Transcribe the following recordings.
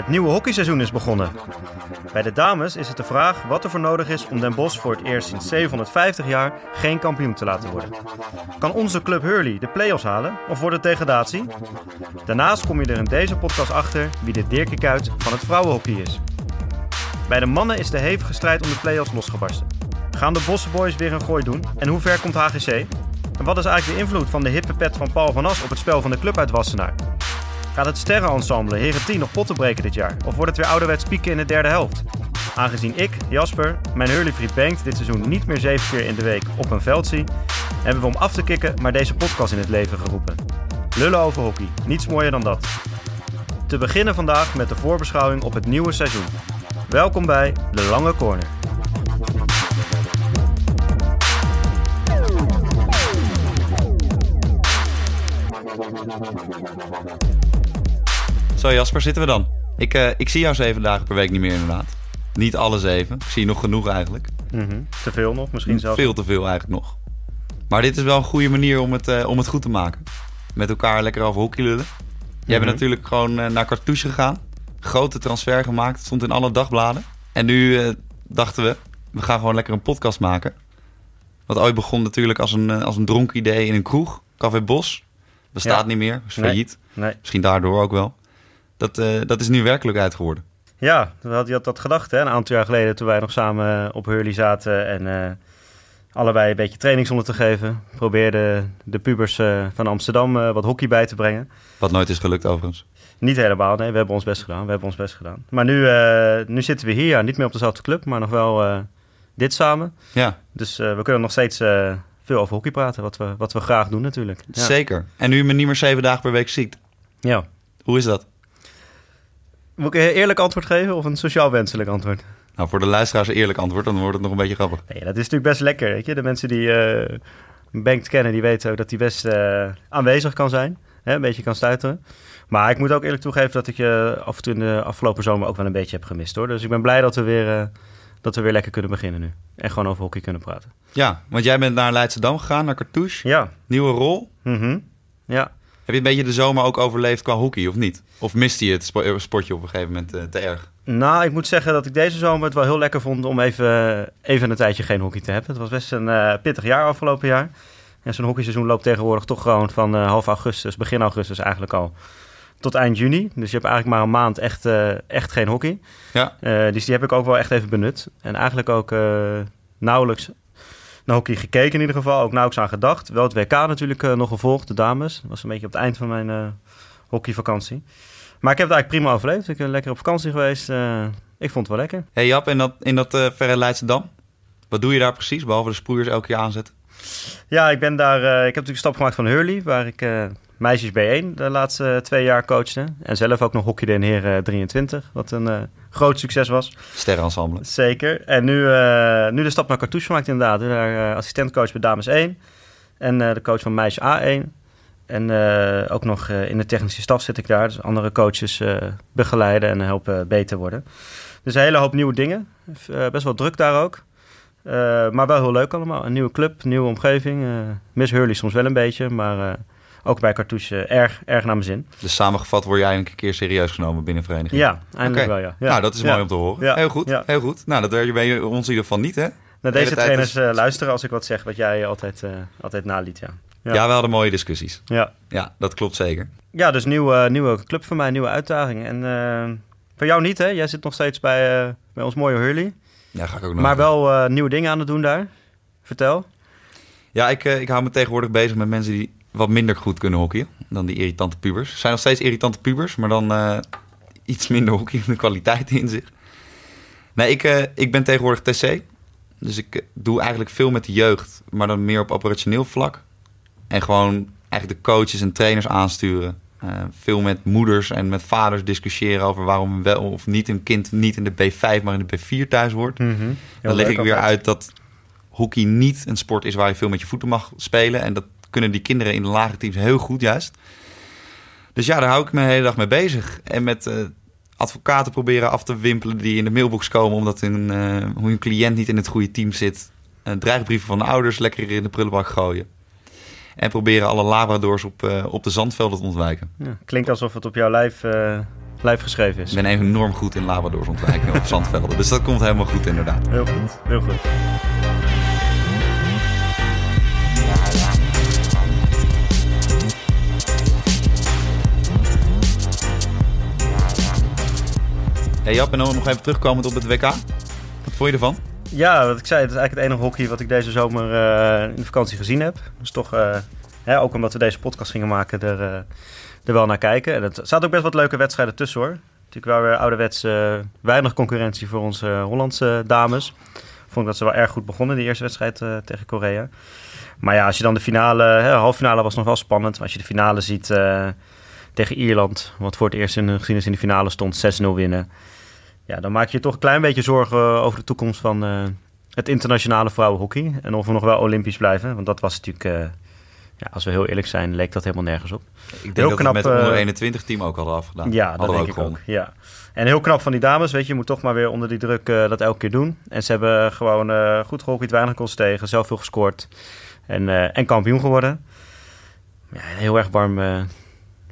Het nieuwe hockeyseizoen is begonnen. Bij de dames is het de vraag wat er voor nodig is om Den Bosch voor het eerst sinds 750 jaar geen kampioen te laten worden. Kan onze club Hurley de play-offs halen of wordt het degradatie? Daarnaast kom je er in deze podcast achter wie de Dirk Kuyt van het vrouwenhockey is. Bij de mannen is de hevige strijd om de play-offs losgebarsten. Gaan de Bosse Boys weer een gooi doen en hoe ver komt HGC? En wat is eigenlijk de invloed van de hippe pet van Paul van As op het spel van de club uit Wassenaar? Gaat het sterrenensemble Heren 10 nog potten breken dit jaar? Of wordt het weer ouderwets pieken in de derde helft? Aangezien ik, Jasper, mijn hurleyvriend Bengt dit seizoen niet meer zeven keer in de week op een veld zie, hebben we om af te kicken maar deze podcast in het leven geroepen. Lullen over hockey, niets mooier dan dat. Te beginnen vandaag met de voorbeschouwing op het nieuwe seizoen. Welkom bij De Lange Corner. Zo Jasper, zitten we dan? Ik, eh, ik zie jou zeven dagen per week niet meer inderdaad. Niet alle zeven. Ik zie je nog genoeg eigenlijk. Mhm. Te veel nog, misschien zelfs. Veel te veel eigenlijk nog. Maar dit is wel een goede manier om het, eh, om het goed te maken. Met elkaar lekker over hockey lullen. Jij bent Mhm. natuurlijk gewoon eh, naar Cartouche gegaan. Grote transfer gemaakt. Het stond in alle dagbladen. En nu dachten we, we gaan gewoon lekker een podcast maken. Wat ooit begon natuurlijk als een, als een dronken idee in een kroeg. Café Bos. Bestaat Ja. niet meer. Is Nee. failliet. Nee. Misschien daardoor ook wel. Dat, eh, dat is nu werkelijkheid geworden. Ja, we had je had dat gedacht hè, een aantal jaar geleden toen wij nog samen op Hurley zaten en eh, allebei een beetje trainingsonden te geven. Probeerden de pubers eh, van Amsterdam eh, wat hockey bij te brengen. Wat nooit is gelukt overigens. Niet helemaal, nee, we hebben ons best gedaan. We hebben ons best gedaan. Maar nu, eh, nu zitten we hier, ja, niet meer op dezelfde club, maar nog wel eh, dit samen. Ja, Dus eh, we kunnen nog steeds eh, veel over hockey praten, wat we, wat we graag doen natuurlijk. Ja. zeker. En nu je me niet meer zeven dagen per week ziet. Ja. Hoe is dat? Moet ik een eerlijk antwoord geven of een sociaal wenselijk antwoord? Nou, voor de luisteraars een eerlijk antwoord, dan wordt het nog een beetje grappig. Nee, dat is natuurlijk best lekker, weet je. De mensen die eh Bank kennen, die weten ook dat hij best eh, aanwezig kan zijn. Hè, een beetje kan stuiteren. Maar ik moet ook eerlijk toegeven dat ik je af en toe in de afgelopen zomer ook wel een beetje heb gemist, hoor. Dus ik ben blij dat we weer, eh, dat we weer lekker kunnen beginnen nu. En gewoon over hockey kunnen praten. Ja, want jij bent naar Leidschendam gegaan, naar Cartouche. Ja. Nieuwe rol. Mhm. Ja. Heb je een beetje de zomer ook overleefd qua hockey, of niet? Of miste je het spo- sportje op een gegeven moment eh, te erg? Nou, ik moet zeggen dat ik deze zomer het wel heel lekker vond om even, even een tijdje geen hockey te hebben. Het was best een eh, pittig jaar afgelopen jaar. En zo'n hockeyseizoen loopt tegenwoordig toch gewoon van eh, half augustus, begin augustus eigenlijk al, tot eind juni. Dus je hebt eigenlijk maar een maand echt, eh, echt geen hockey. Ja. Eh, dus die heb ik ook wel echt even benut. En eigenlijk ook eh, nauwelijks naar hockey gekeken in ieder geval. Ook nauwelijks aan gedacht. Wel het WK natuurlijk eh, nog gevolgd, de dames. Dat was een beetje op het eind van mijn eh, hockeyvakantie. Maar ik heb het eigenlijk prima overleefd. Ik ben lekker op vakantie geweest. eh, ik vond het wel lekker. hey Jap, in dat, in dat verre Leidschendam, wat doe je daar precies? Behalve de sproeiers elke keer aanzetten. Ja, ik ben daar. ik heb natuurlijk een stap gemaakt van Hurley, waar ik meisjes B1 de laatste twee jaar coachte. En zelf ook nog hockeyde in Heren 23, wat een groot succes was. Sterrenensemble. Zeker. En nu, eh, nu de stap naar Cartouche gemaakt inderdaad. Daar eh, assistentcoach bij dames 1 en eh, de coach van meisje A1. En ook nog in de technische staf zit ik daar. Dus andere coaches begeleiden en helpen beter worden. Dus een hele hoop nieuwe dingen. Best wel druk daar ook. Maar wel heel leuk allemaal. Een nieuwe club, nieuwe omgeving. Miss Hurley soms wel een beetje, maar ook bij Cartouche eh, erg, erg naar mijn zin. Dus samengevat word jij eigenlijk een keer serieus genomen binnen vereniging. Ja, eindelijk Oké. wel ja. ja. Nou, dat is mooi om te horen. Heel goed, heel goed. Nou, dat ben je ons in ieder geval niet, hè? Nou, deze trainers is- eh, luisteren als ik wat zeg, wat jij altijd, eh, altijd naliet, ja. Ja. Ja. we hadden mooie discussies. Ja, Ja, dat klopt zeker. ja dus nieuwe, nieuwe club voor mij, nieuwe uitdaging. En voor jou niet, hè? Jij zit nog steeds bij, bij ons mooie Hurley. Ja, ga ik ook nog. Maar wel nieuwe dingen aan het doen daar. Vertel. Ja, ik, ik hou me tegenwoordig bezig met mensen die wat minder goed kunnen hockeyen dan die irritante pubers. Er zijn nog steeds irritante pubers, maar dan eh, iets minder hockeyende kwaliteit in zich. Nee, ik, eh, ik ben tegenwoordig TC. Dus ik eh, doe eigenlijk veel met de jeugd, maar dan meer op operationeel vlak. En gewoon eigenlijk de coaches en trainers aansturen. Veel met moeders en met vaders discussiëren over waarom wel of niet een kind niet in de B5, maar in de B4 thuis wordt. Dan leg ik weer uit dat hockey niet een sport is waar je veel met je voeten mag spelen. En dat kunnen die kinderen in de lagere teams heel goed juist. Dus ja, daar hou ik me de hele dag mee bezig. En met eh, advocaten proberen af te wimpelen die in de mailbox komen... omdat hun, eh, hoe hun cliënt niet in het goede team zit. Uh, dreigbrieven van de ouders lekker in de prullenbak gooien. En proberen alle labradors op, op de zandvelden te ontwijken. Ja, klinkt alsof het op jouw lijf live geschreven is. Ik ben enorm goed in Labradors ontwijken op zandvelden. Dus dat komt helemaal goed inderdaad. Heel goed, heel goed. Jap, en dan nog even terugkomend op het WK. Wat vond je ervan? Ja, wat ik zei, het is eigenlijk het enige hockey wat ik deze zomer uh, in de vakantie gezien heb. Dus toch, uh, hè, ook omdat we deze podcast gingen maken, er, er wel naar kijken. En er zaten ook best wat leuke wedstrijden tussen hoor. Natuurlijk wel weer ouderwets weinig concurrentie voor onze Hollandse dames. Vond ik dat ze wel erg goed begonnen, die eerste wedstrijd tegen Korea. Maar ja, als je dan de finale, hè, de halve finale was nog wel spannend. Maar als je de finale ziet tegen Ierland, wat voor het eerst in de geschiedenis in de finale stond, 6-0 winnen ja, dan maak je je toch een klein beetje zorgen over de toekomst van uh, het internationale vrouwenhockey. En of we nog wel olympisch blijven. Want dat was natuurlijk, uh, ja, als we heel eerlijk zijn, leek dat helemaal nergens op. Ik denk heel dat knap, met het onder 21 team ook hadden afgedaan. Ja, dat denk ik ook. Ja. En heel knap van die dames, weet je, je moet toch maar weer onder die druk uh, dat elke keer doen. En ze hebben gewoon goed gehockeyd, weinig kost tegen, zelf veel gescoord. En, en kampioen geworden. Ja, heel erg warm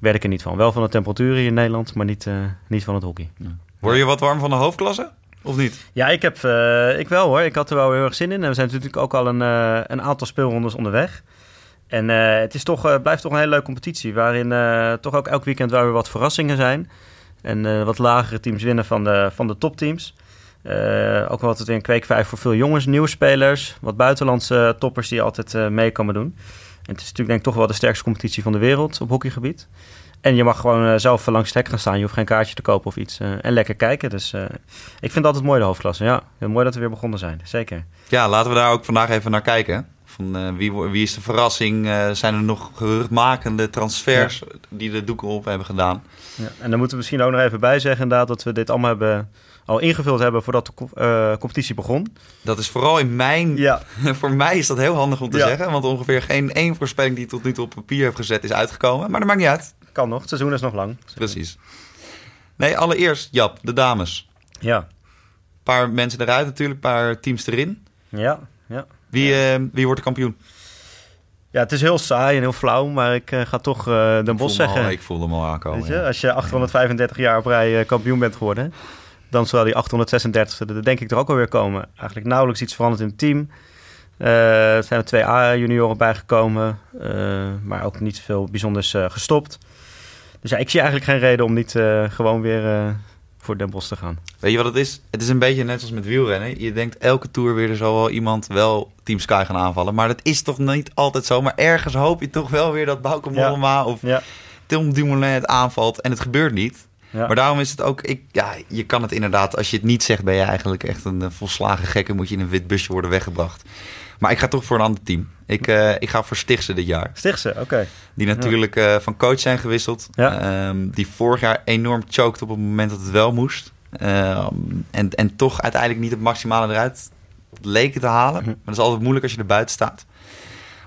werd ik er niet van. Wel van de temperatuur hier in Nederland, maar niet, niet van het hockey. Ja. Word je wat warm van de hoofdklasse? Of niet? Ja, ik, heb, uh, ik wel hoor. Ik had er wel heel erg zin in. En we zijn natuurlijk ook al een, uh, een aantal speelrondes onderweg. En uh, het is toch, blijft toch een hele leuke competitie. Waarin toch ook elk weekend wel weer wat verrassingen zijn. En wat lagere teams winnen van de, van de topteams. ook wel altijd weer een kweekvijf voor veel jongens, nieuwe spelers. Wat buitenlandse toppers die altijd mee komen doen. En het is natuurlijk denk ik toch wel de sterkste competitie van de wereld op hockeygebied. En je mag gewoon uh, zelf langs het hek gaan staan. Je hoeft geen kaartje te kopen of iets. Uh, en lekker kijken. Dus uh, ik vind het altijd mooi, de hoofdklasse. Ja, heel mooi dat we weer begonnen zijn. Zeker. Ja, laten we daar ook vandaag even naar kijken. Van, wie, wie is de verrassing? zijn er nog geruchtmakende transfers ja. die de doeken op hebben gedaan? Ja, en dan moeten we misschien ook nog even bij zeggen inderdaad... dat we dit allemaal hebben, al ingevuld hebben voordat de competitie begon. Dat is vooral in mijn... Ja. voor mij is dat heel handig om te zeggen. Want ongeveer geen één voorspelling die tot nu toe op papier heb gezet is uitgekomen. Maar dat maakt niet uit. Kan nog, het seizoen is nog lang. Precies. Nee, allereerst, Jap, de dames. Ja. Een paar mensen eruit natuurlijk, een paar teams erin. Ja, ja. Wie, ja. Uh, wie wordt de kampioen? Ja, het is heel saai en heel flauw, maar ik uh, ga toch uh, Den Bos zeggen. Al, ik voel hem al aankomen. Weet je, ja. Als je 835 jaar op rij kampioen bent geworden, dan zal die 836 e denk ik er ook alweer komen. Eigenlijk nauwelijks iets veranderd in het team. er zijn er twee A-junioren bijgekomen, maar ook niet veel bijzonders gestopt. Dus ja, ik zie eigenlijk geen reden om niet uh, gewoon weer uh, voor Den Bosch te gaan. Weet je wat het is? Het is een beetje net als met wielrennen. Je denkt elke tour weer er zal wel iemand wel Team Sky gaan aanvallen. Maar dat is toch niet altijd zo. Maar ergens hoop je toch wel weer dat Bauke Mollema ja. of ja. Tim Dumoulin het aanvalt. En het gebeurt niet. Ja. Maar daarom is het ook, ik, ja, je kan het inderdaad, als je het niet zegt, ben je eigenlijk echt een volslagen gek en moet je in een wit busje worden weggebracht. Maar ik ga toch voor een ander team. Ik, uh, ik ga voor Stichtse dit jaar. Stichtse, oké. Die natuurlijk ja. uh, van coach zijn gewisseld. Ja. Um, die vorig jaar enorm choked op het moment dat het wel moest. Uh, en, en toch uiteindelijk niet het maximale eruit leken te halen. Maar dat is altijd moeilijk als je er buiten staat.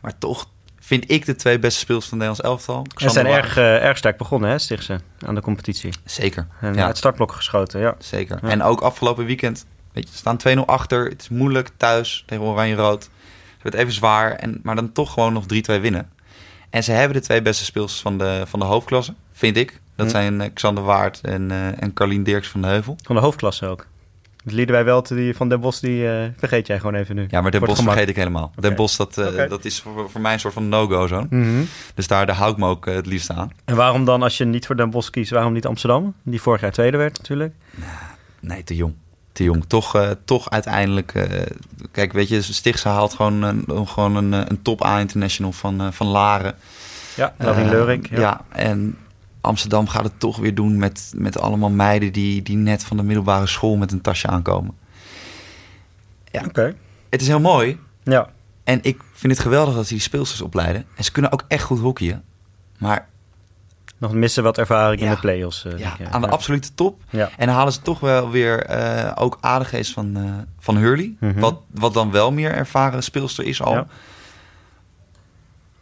Maar toch vind ik de twee beste speels van Nederlands elftal. Ze zijn erg, erg sterk begonnen, hè, Stichtse, aan de competitie. Zeker. En ja. het startblok geschoten, ja. Zeker. En ook afgelopen weekend, weet je, staan 2-0 achter. Het is moeilijk thuis tegen Oranje-Rood werd even zwaar, en, maar dan toch gewoon nog 3-2 winnen. En ze hebben de twee beste speels van de, van de hoofdklasse, vind ik. Dat hm. zijn uh, Xander Waard en, uh, en Carlien Dirks van de Heuvel. Van de hoofdklasse ook? Dus wij wel die van Den Bos, die uh, vergeet jij gewoon even nu. Ja, maar Den Bos vergeet ik helemaal. Okay. Den Bos, dat, okay. dat is voor, voor mij een soort van no-go zone. Mm -hmm. Dus daar, daar hou ik me ook het liefst aan. En waarom dan, als je niet voor Den Bos kiest, waarom niet Amsterdam? Die vorig jaar tweede werd natuurlijk. Nee, te jong te jong. Toch, uh, toch uiteindelijk. Uh, kijk, weet je, Stichtse haalt gewoon een, gewoon een, een top A-international van, uh, van Laren. Ja, Leurik. Ja. ja. en Amsterdam gaat het toch weer doen met, met allemaal meiden die, die net van de middelbare school met een tasje aankomen. Ja, oké. Okay. Het is heel mooi. Ja. En ik vind het geweldig dat ze die speelsters opleiden. En ze kunnen ook echt goed hockeyen. Maar nog missen wat ervaring ja. in de play-offs. Uh, ja, aan de absolute top. Ja. En dan halen ze toch wel weer uh, ook aardigheid van, uh, van Hurley. Mm -hmm. wat, wat dan wel meer ervaren speelster is al. Ja.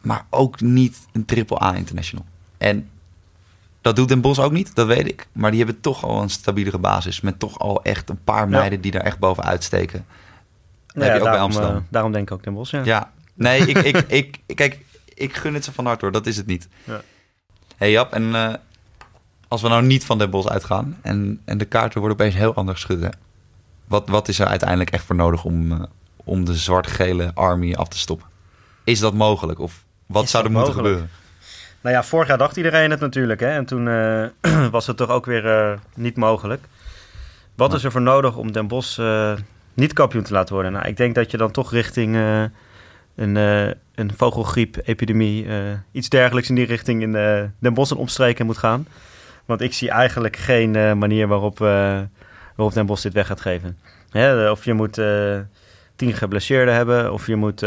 Maar ook niet een triple A international. En dat doet Den Bos ook niet, dat weet ik. Maar die hebben toch al een stabielere basis. Met toch al echt een paar meiden die daar echt bovenuit steken. Dat heb je ook daarom, bij Amsterdam. daarom denk ik ook Den Bos, ja. Ja, nee, ik, ik, ik, kijk, ik gun het ze van harte hoor. Dat is het niet. Ja hey Jap, en uh, als we nou niet van Den Bosch uitgaan en, en de kaarten worden opeens heel anders geschud. Hè? Wat, wat is er uiteindelijk echt voor nodig om, eh, om de zwart-gele army af te stoppen? Is dat mogelijk? Of wat Is zou er moeten mogelijk? gebeuren? Nou ja, vorig jaar dacht iedereen het natuurlijk. Hè? En toen eh, was het toch ook weer eh, niet mogelijk. Wat is er voor nodig om Den eh, niet kampioen te laten worden? Nou, ik denk dat je dan toch richting eh, een, eh een vogelgriep-epidemie... eh, iets dergelijks in die richting in eh, Den Bosch en omstreken moet gaan. Want ik zie eigenlijk geen manier waarop, waarop Den Bosch dit weg gaat geven. Hè, of je moet tien geblesseerden hebben... of je moet...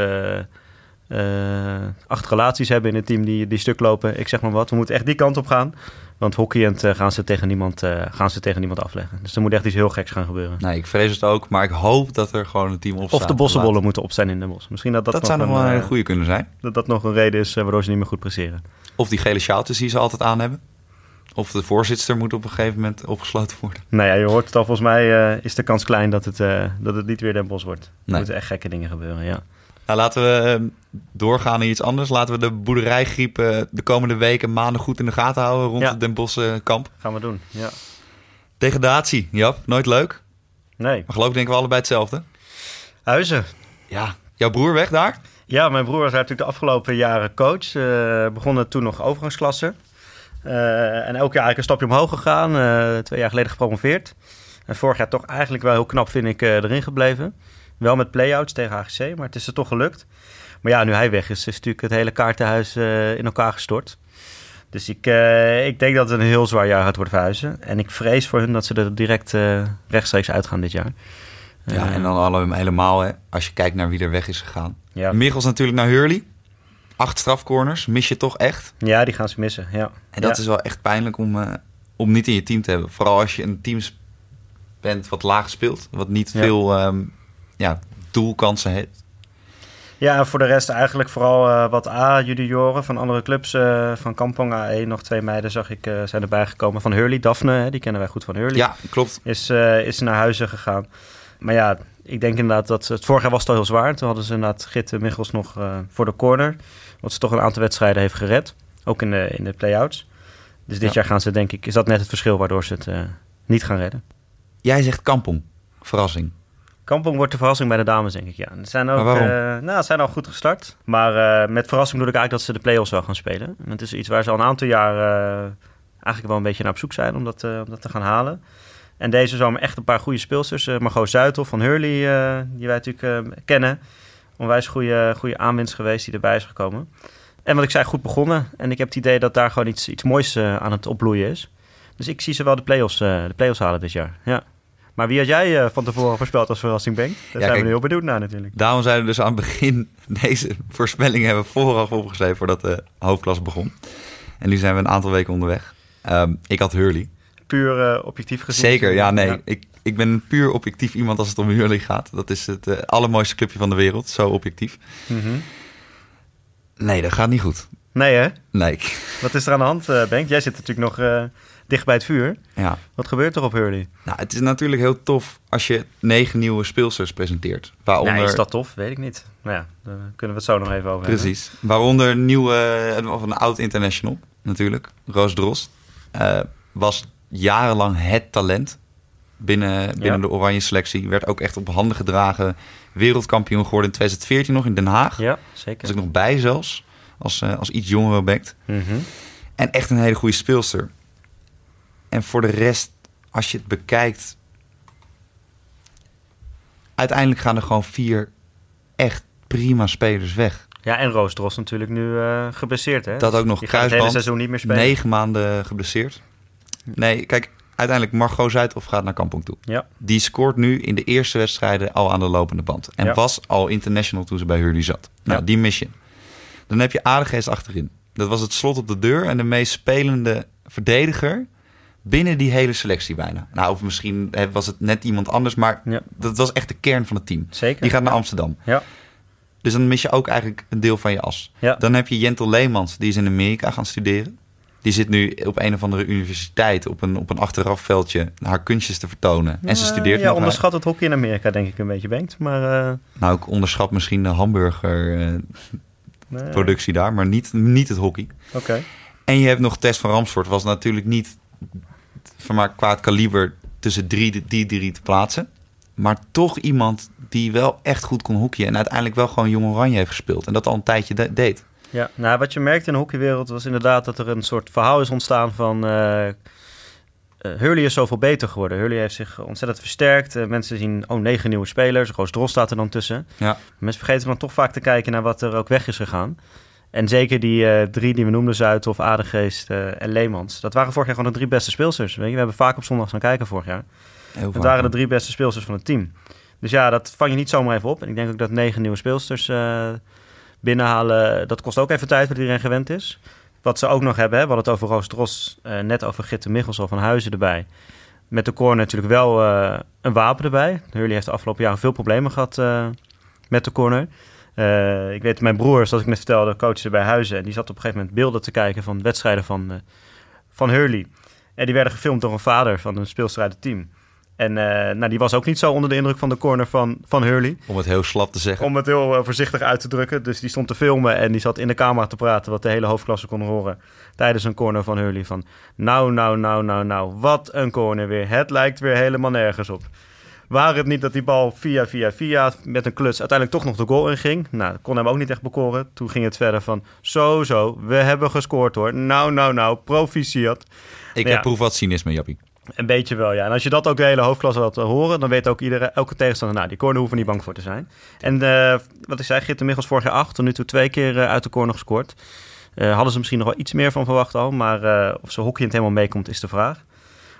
acht relaties hebben in het team die, die stuk lopen. Ik zeg maar wat. We moeten echt die kant op gaan. Want hockeyend eh, gaan, ze tegen niemand, eh, gaan ze tegen niemand afleggen. Dus er moet echt iets heel geks gaan gebeuren. Nee, ik vrees het ook, maar ik hoop dat er gewoon een team op staat. of de bossenbollen moeten op zijn in de bos. Misschien dat dat, Dat, zou nog wel een, een eh, goede kunnen zijn. dat dat nog een reden is waardoor ze niet meer goed presteren. Of die gele sjaaltjes die ze altijd aan hebben. Of de voorzitter moet op een gegeven moment opgesloten worden. Nou ja, je hoort het al. Volgens mij is de kans klein dat het, dat het niet weer Den Bos wordt. Er moeten echt gekke dingen gebeuren, ja. Nou, laten we eh, doorgaan naar iets anders. Laten we de boerderijgriep eh, de komende weken, maanden goed in de gaten houden rond Ja. het Den Bosch eh, kamp. Gaan we doen, ja. Degradatie, Jap, nooit leuk. Nee, Maar geloof ik denken we allebei hetzelfde. Huizen. Ja. Jouw broer weg daar? Ja, mijn broer was natuurlijk de afgelopen jaren coach. Eh begonnen toen nog overgangsklasse. Eh, en elk jaar eigenlijk een stapje omhoog gegaan. Twee jaar geleden gepromoveerd. En vorig jaar toch eigenlijk wel heel knap, vind ik, erin gebleven. Wel met play-outs tegen HGC, maar het is er toch gelukt. Maar ja, nu hij weg is, is natuurlijk het hele kaartenhuis eh, in elkaar gestort. Dus ik, eh, ik denk dat het een heel zwaar jaar gaat worden verhuizen. En ik vrees voor hun dat ze er direct eh, rechtstreeks uitgaan dit jaar. Ja, en dan allemaal helemaal, hè, als je kijkt naar wie er weg is gegaan. ja. Michels natuurlijk naar Hurley. Acht strafcorners, mis je toch echt. ja, die gaan ze missen, ja. En dat Ja. is wel echt pijnlijk om, om niet in je team te hebben. Vooral als je een team bent wat laag speelt. Wat niet Ja. veel ehm, ja, doelkansen heeft. Ja, en voor de rest eigenlijk vooral eh, wat A-junioren van andere clubs. eh, van Kampong A1, nog twee meiden zag ik, eh, zijn erbij gekomen. Van Hurley, Daphne, hè, die kennen wij goed van Hurley. Ja, klopt. Is, is naar huizen gegaan. Maar ja, ik denk inderdaad dat... Het vorig jaar was het al heel zwaar. Toen hadden ze inderdaad Gitte Michels nog voor de corner. Wat ze toch een aantal wedstrijden heeft gered. Ook in de, in de play-outs. Dus dit Ja. jaar gaan ze denk ik... Is dat net het verschil waardoor ze het niet gaan redden. Jij zegt Kampong. Verrassing. Kampong wordt de verrassing bij de dames, denk ik. Ja. Ze zijn ook, eh, nou, ze zijn al goed gestart. Maar eh, met verrassing bedoel ik eigenlijk dat ze de play-offs wel gaan spelen. En het is iets waar ze al een aantal jaar eh, eigenlijk wel een beetje naar op zoek zijn om dat, om dat te gaan halen. En deze zomer echt een paar goede speelsters. Margot Zuitel van Hurley, die wij natuurlijk kennen. Onwijs goede, goede aanwinst geweest die erbij is gekomen. En wat ik zei, goed begonnen. En ik heb het idee dat daar gewoon iets, iets moois aan het opbloeien is. Dus ik zie ze wel de play-offs, de play-offs halen dit jaar. Ja. Maar wie had jij eh, van tevoren voorspeld als verrassing, Benk? Daar zijn kijk- we nu heel benieuwd naar natuurlijk. Daarom zijn we dus aan het begin deze voorspellingen hebben we vooraf opgeschreven voordat de hoofdklasse begon. En nu zijn we een aantal weken onderweg. Ehm, ik had Hurley. Puur eh, objectief gezien. Zeker, ja, nee. Ik, ik ben een puur objectief iemand als het om Hurley gaat. Dat is het eh, allermooiste clubje van de wereld. Zo objectief. Mhm. Nee, dat gaat niet goed. Nee hè? Nee. Wat is er aan de hand, Benk? Jij zit natuurlijk nog dicht bij het vuur. Ja. Wat gebeurt er op Hurley? Nou, het is natuurlijk heel tof als je negen nieuwe speelsters presenteert. Waaronder, Nee, is dat tof? Weet ik niet. Maar ja, daar kunnen we het zo nog even over hebben. Precies. Waaronder een nieuwe, of een oud international natuurlijk. Roos Drost. Eh, was jarenlang het talent binnen, binnen Ja. de oranje selectie. Werd ook echt op handen gedragen. Wereldkampioen geworden in 2014 nog in Den Haag. Ja, Was zeker. ik nog bij zelfs. Als, eh, als iets jongere object. Mhm. En echt een hele goede speelster. En voor de rest, als je het bekijkt... Uiteindelijk gaan er gewoon vier echt prima spelers weg. Ja, en Roos Drost natuurlijk nu eh geblesseerd, hè? Dat ook nog gaat het hele kruisband. seizoen niet meer spelen. Negen maanden geblesseerd. Nee, kijk, uiteindelijk Margot Zuidhoff gaat naar Kampong toe. Ja, Die scoort nu in de eerste wedstrijden al aan de lopende band. En Ja. was al international toen ze bij Hurley zat. Nou, Ja. die mis je. Dan heb je aardigheid achterin. Dat was het slot op de deur en de meest spelende verdediger binnen die hele selectie bijna. Nou, of misschien eh, was het net iemand anders, maar Ja. dat was echt de kern van het team. zeker. Die gaat naar Amsterdam. Ja, Dus dan mis je ook eigenlijk een deel van je as. ja. Dan heb je Jentel Leemans, die is in Amerika gaan studeren. Die zit nu op een of andere universiteit op een, op een achterafveldje haar kunstjes te vertonen. En ze Eh, studeert Ja, nog. onderschat het hockey in Amerika denk ik een beetje, Bengt. Maar... eh, Nou, ik onderschat misschien de hamburgerproductie nee. daar, maar niet, niet het hockey. Oké. En je hebt nog Tess van Ramsvoort, was natuurlijk niet van maar qua kaliber tussen drie, die drie te plaatsen. Maar toch iemand die wel echt goed kon hockeyen. En uiteindelijk wel gewoon Jong Oranje heeft gespeeld. En dat al een tijdje de- deed. Ja, nou, wat je merkte in de hockeywereld was inderdaad dat er een soort verhaal is ontstaan van... eh eh, Hurley is zoveel beter geworden. Hurley heeft zich ontzettend versterkt. Eh, mensen zien, oh, negen nieuwe spelers. Roos Dros staat er dan tussen. Ja. Mensen vergeten dan toch vaak te kijken naar wat er ook weg is gegaan. En zeker die eh, drie die we noemden, Zuidhof, Adegeest eh, en Leemans. Dat waren vorig jaar gewoon de drie beste speelsters. Weet je? We hebben vaak op zondag gaan kijken vorig jaar. Heel waren de drie beste speelsters van het team. Dus ja, dat vang je niet zomaar even op. En ik denk ook dat negen nieuwe speelsters eh, binnenhalen, dat kost ook even tijd voordat iedereen gewend is. Wat ze ook nog hebben, hè, we hadden het over Roos Dros, net over Gitte Michels al van Huizen erbij. Met de corner natuurlijk wel een wapen erbij. Hurley heeft de afgelopen jaren veel problemen gehad eh, met de corner. Eh, ik weet, mijn broer, zoals ik net vertelde, coachte bij Huizen. En die zat op een gegeven moment beelden te kijken van wedstrijden van, eh, van Hurley. En die werden gefilmd door een vader van een speelster uit het team. En eh, nou, die was ook niet zo onder de indruk van de corner van, van Hurley. Om het heel slap te zeggen. Om het heel voorzichtig uit te drukken. Dus die stond te filmen en die zat in de camera te praten... wat de hele hoofdklasse kon horen tijdens een corner van Hurley. Van nou, nou, nou, nou, nou, wat een corner weer. Het lijkt weer helemaal nergens op. Waar het niet dat die bal via, via, via met een kluts uiteindelijk toch nog de goal inging. Nou, kon hem ook niet echt bekoren. Toen ging het verder van zo, zo, we hebben gescoord hoor. Nou, nou, nou, proficiat. Ik Ja. heb proef wat cynisme, Jappie. Een beetje wel, ja. En als je dat ook de hele hoofdklasse wilt horen, dan weet ook iedere, elke tegenstander, nou, die corner hoeven niet bang voor te zijn. En eh, wat ik zei, Gitte Michels vorig jaar acht, tot nu toe twee keer eh, uit de corner gescoord. Eh, hadden ze misschien nog wel iets meer van verwacht al, maar of ze hockeyend helemaal meekomt is de vraag.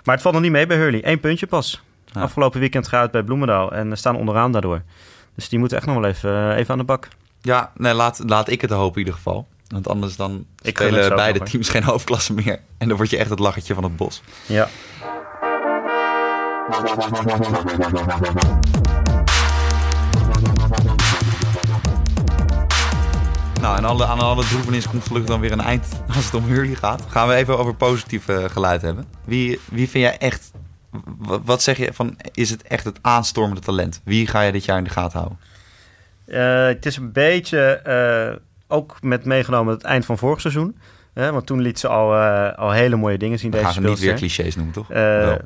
Maar het valt nog niet mee bij Hurley. Eén puntje pas. Ja. Afgelopen weekend geuit bij Bloemendaal en staan onderaan daardoor. Dus die moeten echt nog wel even, eh, even aan de bak. Ja, nee, laat, laat ik het hopen in ieder geval. Want anders dan het spelen beide teams geen hoofdklasse meer. En dan word je echt het lachertje van het bos. Ja. Nou, en alle, aan alle droevenis komt gelukkig dan weer een eind als het om Hurley gaat. Gaan we even over positief eh, geluid hebben. Wie, wie vind jij echt... Wat, zeg je van, is het echt het aanstormende talent? Wie ga je dit jaar in de gaten houden? Eh, het is een beetje eh, ook met meegenomen het eind van vorig seizoen. Hè, want toen liet ze al, eh, al hele mooie dingen zien. We deze gaan ze niet weer clichés noemen, toch? Wel.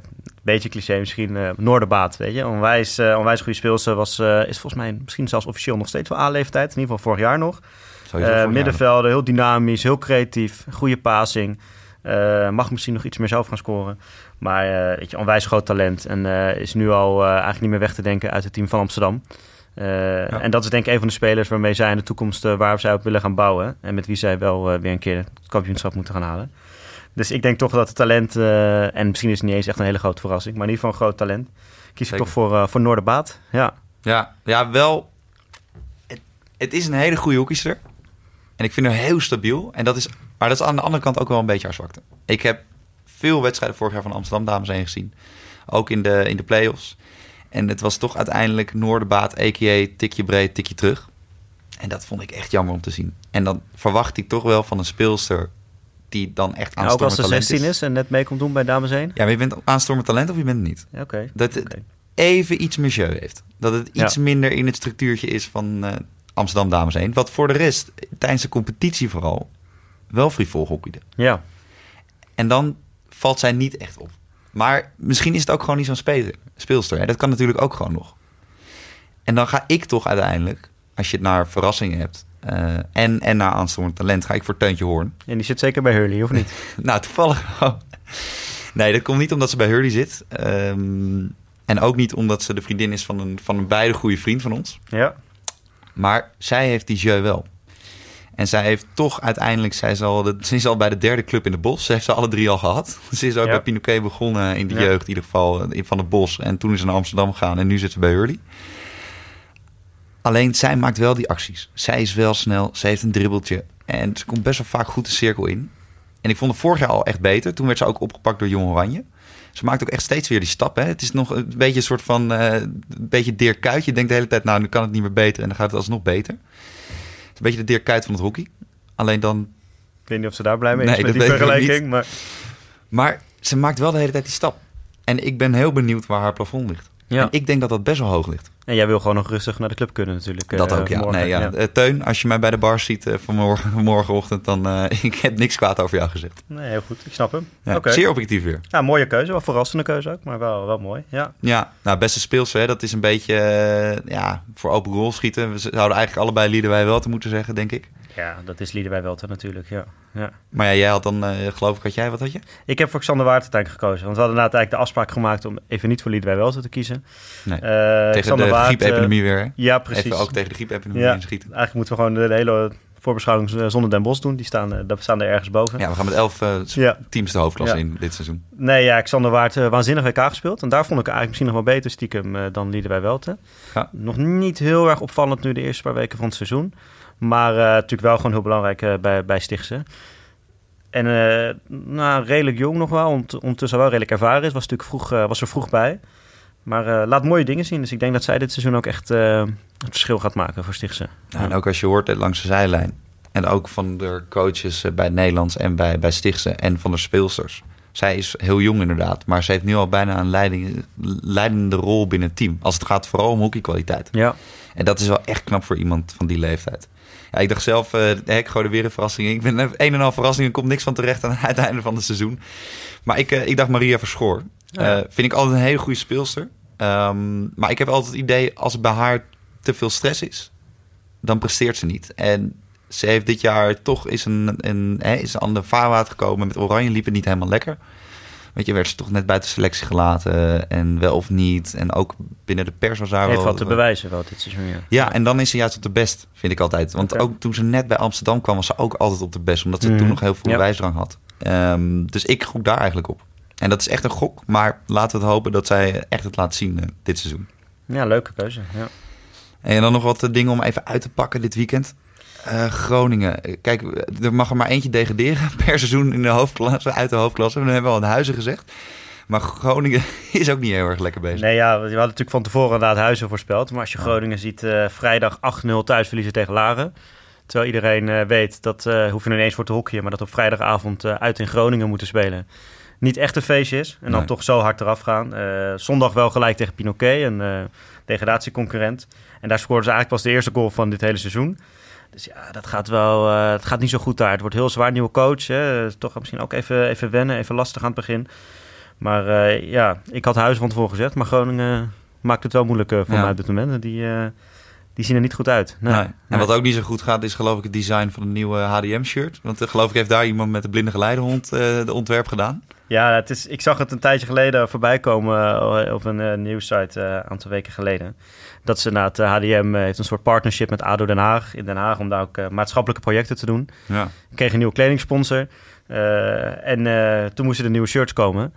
beetje cliché misschien. Noorderbaat, weet je. Onwijs, onwijs goede speelster. Was, is volgens mij misschien zelfs officieel nog steeds wel A-leeftijd. In ieder geval vorig jaar nog. Middenvelden, heel dynamisch, heel creatief. Goede passing. Eh, mag misschien nog iets meer zelf gaan scoren. Maar eh, weet je, onwijs groot talent. En eh, is nu al eigenlijk niet meer weg te denken uit het team van Amsterdam. En dat is denk ik een van de spelers waarmee zij in de toekomst... waar zij op willen gaan bouwen. En met wie zij wel weer een keer het kampioenschap moeten gaan halen. Dus ik denk toch dat het talent... en misschien is het niet eens echt een hele grote verrassing... maar in ieder geval een groot talent. Kies ik toch voor, voor Noorderbaat. Ja. Ja, ja wel. Het, het is een hele goede hockeyster. En ik vind haar heel stabiel. En dat is, maar dat is aan de andere kant ook wel een beetje haar zwakte. Ik heb veel wedstrijden vorig jaar van Amsterdam dames heen gezien. Ook in de, in de play-offs. En het was toch uiteindelijk Noorderbaat, a.k.a. tikje breed, tikje terug. En dat vond ik echt jammer om te zien. En dan verwacht ik toch wel van een speelster die dan echt En ook als aanstormend ze talent 16 is. en net mee komt doen bij dames 1. Ja, maar je bent aanstormend talent of je bent het niet. Oké. Dat het even iets jeu heeft. Dat het iets Ja. minder in het structuurtje is van eh, Amsterdam Dames 1. Wat voor de rest, tijdens de competitie vooral, wel frivol hockeyde. Ja. En dan valt zij niet echt op. Maar misschien is het ook gewoon niet zo'n speler, speelster. Hè? Dat kan natuurlijk ook gewoon nog. En dan ga ik toch uiteindelijk, als je het naar verrassingen hebt... eh, en, en naar aanstormend talent, ga ik voor Teuntje Hoorn. En die zit zeker bij Hurley, of niet? Nou, toevallig. Nee, dat komt niet omdat ze bij Hurley zit. Ehm, en ook niet omdat ze de vriendin is van een, van een beide goede vriend van ons. Ja. Maar zij heeft die jeu wel. En zij heeft toch uiteindelijk, zij is al, de, ze is al bij de derde club in de Bos. Ze heeft ze alle drie al gehad. Ze is ook Ja. bij Pinoquet begonnen in de Ja. jeugd, in ieder geval in- van het Bos. En toen is ze naar Amsterdam gegaan en nu zit ze bij Hurley. Alleen zij maakt wel die acties. Zij is wel snel, ze heeft een dribbeltje. En ze komt best wel vaak goed de cirkel in. En ik vond het vorig jaar al echt beter. Toen werd ze ook opgepakt door Jong Oranje. Ze maakt ook echt steeds weer die stap. Hè? Het is nog een beetje een soort van... eh, een beetje Dirk Kuyt. Je denkt de hele tijd, nou, nu kan het niet meer beter. En dan gaat het alsnog beter. Een beetje de Dirk Kuyt van het hockey. Alleen dan... Ik weet niet of ze daar blij mee Nee, is met die vergelijking. Maar Maar ze maakt wel de hele tijd die stap. En ik ben heel benieuwd waar haar plafond ligt. ja. En ik denk dat dat best wel hoog ligt. En jij wil gewoon nog rustig naar de club kunnen natuurlijk. Dat eh, ook, ja. morgen. nee, ja. Eh, Teun, als je mij bij de bar ziet eh, vanmorgen, morgenochtend, dan eh ik heb niks kwaad over jou gezegd. Nee, heel goed. Ik snap hem. Ja. Zeer objectief weer. Ja, mooie keuze. Wel verrassende keuze ook, maar wel, wel mooi. Ja. Ja, nou, beste speelster, hè, dat is een beetje ja, voor open goal schieten. We zouden eigenlijk allebei Liederwij wel te moeten zeggen, denk ik. ja, dat is Liederwij Welten natuurlijk, ja. ja. Maar ja, jij had dan, geloof ik, had jij, wat had je? Ik heb voor Xander Watertijn gekozen. Want we hadden inderdaad eigenlijk de afspraak gemaakt om even niet voor Liederwij Welten te kiezen. Nee. Tegen Xander de griepepidemie weer, hè? eh, ja, precies. Even ook tegen de griepepidemie Ja. inschieten. Eigenlijk moeten we gewoon de, hele voorbeschouwing eh, zonder Den Bos doen. Die staan, eh, daar staan er ergens boven. Ja, we gaan met elf Ja. teams de hoofdklasse Ja. in dit seizoen. Nee, ja, Xander Waard waanzinnig WK gespeeld. En daar vond ik eigenlijk misschien nog wel beter stiekem dan Liederwij Welten. Ja. Nog niet heel erg opvallend nu de eerste paar weken van het seizoen. Maar natuurlijk wel gewoon heel belangrijk bij, bij Stichtse. En nou, redelijk jong nog wel. Ont ondertussen wel redelijk ervaren is. Was, natuurlijk vroeg, was er vroeg bij. Maar eh, laat mooie dingen zien. Dus ik denk dat zij dit seizoen ook echt eh, het verschil gaat maken voor Stichtse. Ja, en ook als je hoort eh, langs de zijlijn. En ook van de coaches bij het Nederlands en bij, bij Stichtse en van de speelsters. Zij is heel jong inderdaad, maar ze heeft nu al bijna een leiding, leidende rol binnen het team. Als het gaat vooral om hockeykwaliteit. Ja, En dat is wel echt knap voor iemand van die leeftijd. Ja, ik dacht zelf, hè, ik gooi er weer een verrassing in. Ik ben een en al verrassing, er komt niks van terecht aan het einde van het seizoen. Maar ik, ik dacht Maria Verschoor. Ja. Vind ik altijd een hele goede speelster. Ehm, maar ik heb altijd het idee, als het bij haar te veel stress is, dan presteert ze niet. En ze heeft dit jaar toch is een, een, hè, is aan de vaarwater gekomen. Met Oranje liep het niet helemaal lekker. Weet je, werd ze toch net buiten selectie gelaten. En wel of niet. En ook binnen de pers was daar heeft wel... wat te bewijzen wel dit seizoen. Ja, Ja, en dan is ze juist op de best, vind ik altijd. Want ook toen ze net bij Amsterdam kwam, was ze ook altijd op de best. Omdat ze Mhm. toen nog heel veel Ja. wijsdrang had. Ehm, dus ik gok daar eigenlijk op. En dat is echt een gok. Maar laten we het hopen dat zij echt het laat zien eh, dit seizoen. ja leuke keuze. Ja. En dan nog wat eh, dingen om even uit te pakken dit weekend. Eh, Groningen. Kijk, er mag er maar eentje degraderen per seizoen in de hoofdklasse, uit de hoofdklasse. Dat hebben we al in Huizen gezegd. Maar Groningen is ook niet heel erg lekker bezig. Nee, ja, we hadden natuurlijk van tevoren inderdaad Huizen voorspeld. Maar als je Groningen ziet, vrijdag 8-0 thuis verliezen tegen Laren. Terwijl iedereen weet, dat hoef je er ineens voor te hockeyen... maar dat op vrijdagavond uit in Groningen moeten spelen. Niet echt een feestje is. En dan Nee. toch zo hard eraf gaan. Eh, zondag wel gelijk tegen Pinoquet, een eh, degradatieconcurrent. En daar scoorden ze eigenlijk pas de eerste goal van dit hele seizoen. Dus ja, dat gaat wel. eh, het gaat niet zo goed daar. Het wordt heel zwaar, nieuwe coach. Hè. Toch misschien ook even, even wennen, even lastig aan het begin. Maar eh, ja, ik had Huizen van tevoren gezegd. Maar Groningen maakt het wel moeilijk eh, voor Ja. mij op dit moment. En Die, eh, die zien er niet goed uit. Nee. Nee. En Nee. wat ook niet zo goed gaat, is geloof ik het design van een nieuwe HDM-shirt. Want eh, geloof ik heeft daar iemand met de blinde geleidehond eh de ontwerp gedaan. Ja, het is, ik zag het een tijdje geleden voorbij komen eh, op een uh, nieuwssite een aantal weken geleden. Dat ze na het HDM heeft een soort partnership met ADO Den Haag in Den Haag om daar ook maatschappelijke projecten te doen. Ja. Kreeg een nieuwe kledingsponsor eh, en eh, toen moesten er nieuwe shirts komen.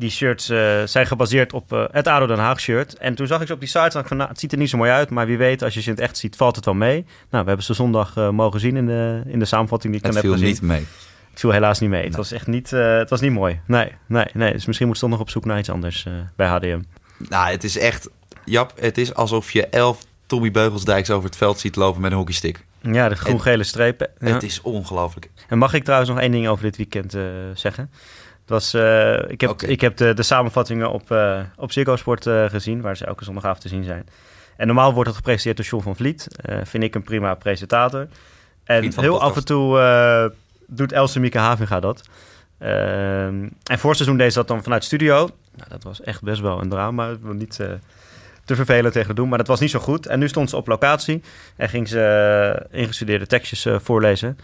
Die shirts eh, zijn gebaseerd op eh, het ADO Den Haag shirt. En toen zag ik ze op die site en dacht van, nou, het ziet er niet zo mooi uit. Maar wie weet, als je ze in het echt ziet, valt het wel mee. Nou, we hebben ze zondag eh, mogen zien in de, in de samenvatting die ik Het dan heb viel gezien. niet mee. Het viel helaas niet mee. Het was echt niet, het was niet mooi. Nee, nee, nee. Dus misschien moet ze toch nog op zoek naar iets anders bij HDM. Nou, het is echt... Jap, het is alsof je elf Tommy Beugelsdijks over het veld ziet lopen met een hockeystick. Ja, de groen-gele strepen. Ja. Het is ongelooflijk. En mag ik trouwens nog één ding over dit weekend zeggen? Het was, eh, ik heb, ik heb de, de samenvattingen op, eh op Ziggo Sport eh, gezien, waar ze elke zondagavond te zien zijn. En normaal wordt dat gepresenteerd door John van Vliet. Vind ik een prima presentator. En heel af en toe doet Else Mieke Havinga dat. Ehm, en voor seizoen deed ze dat dan vanuit studio. Nou, dat was echt best wel een drama. Niet te vervelend tegen doen, maar dat was niet zo goed. En nu stond ze op locatie en ging ze ingestudeerde tekstjes voorlezen.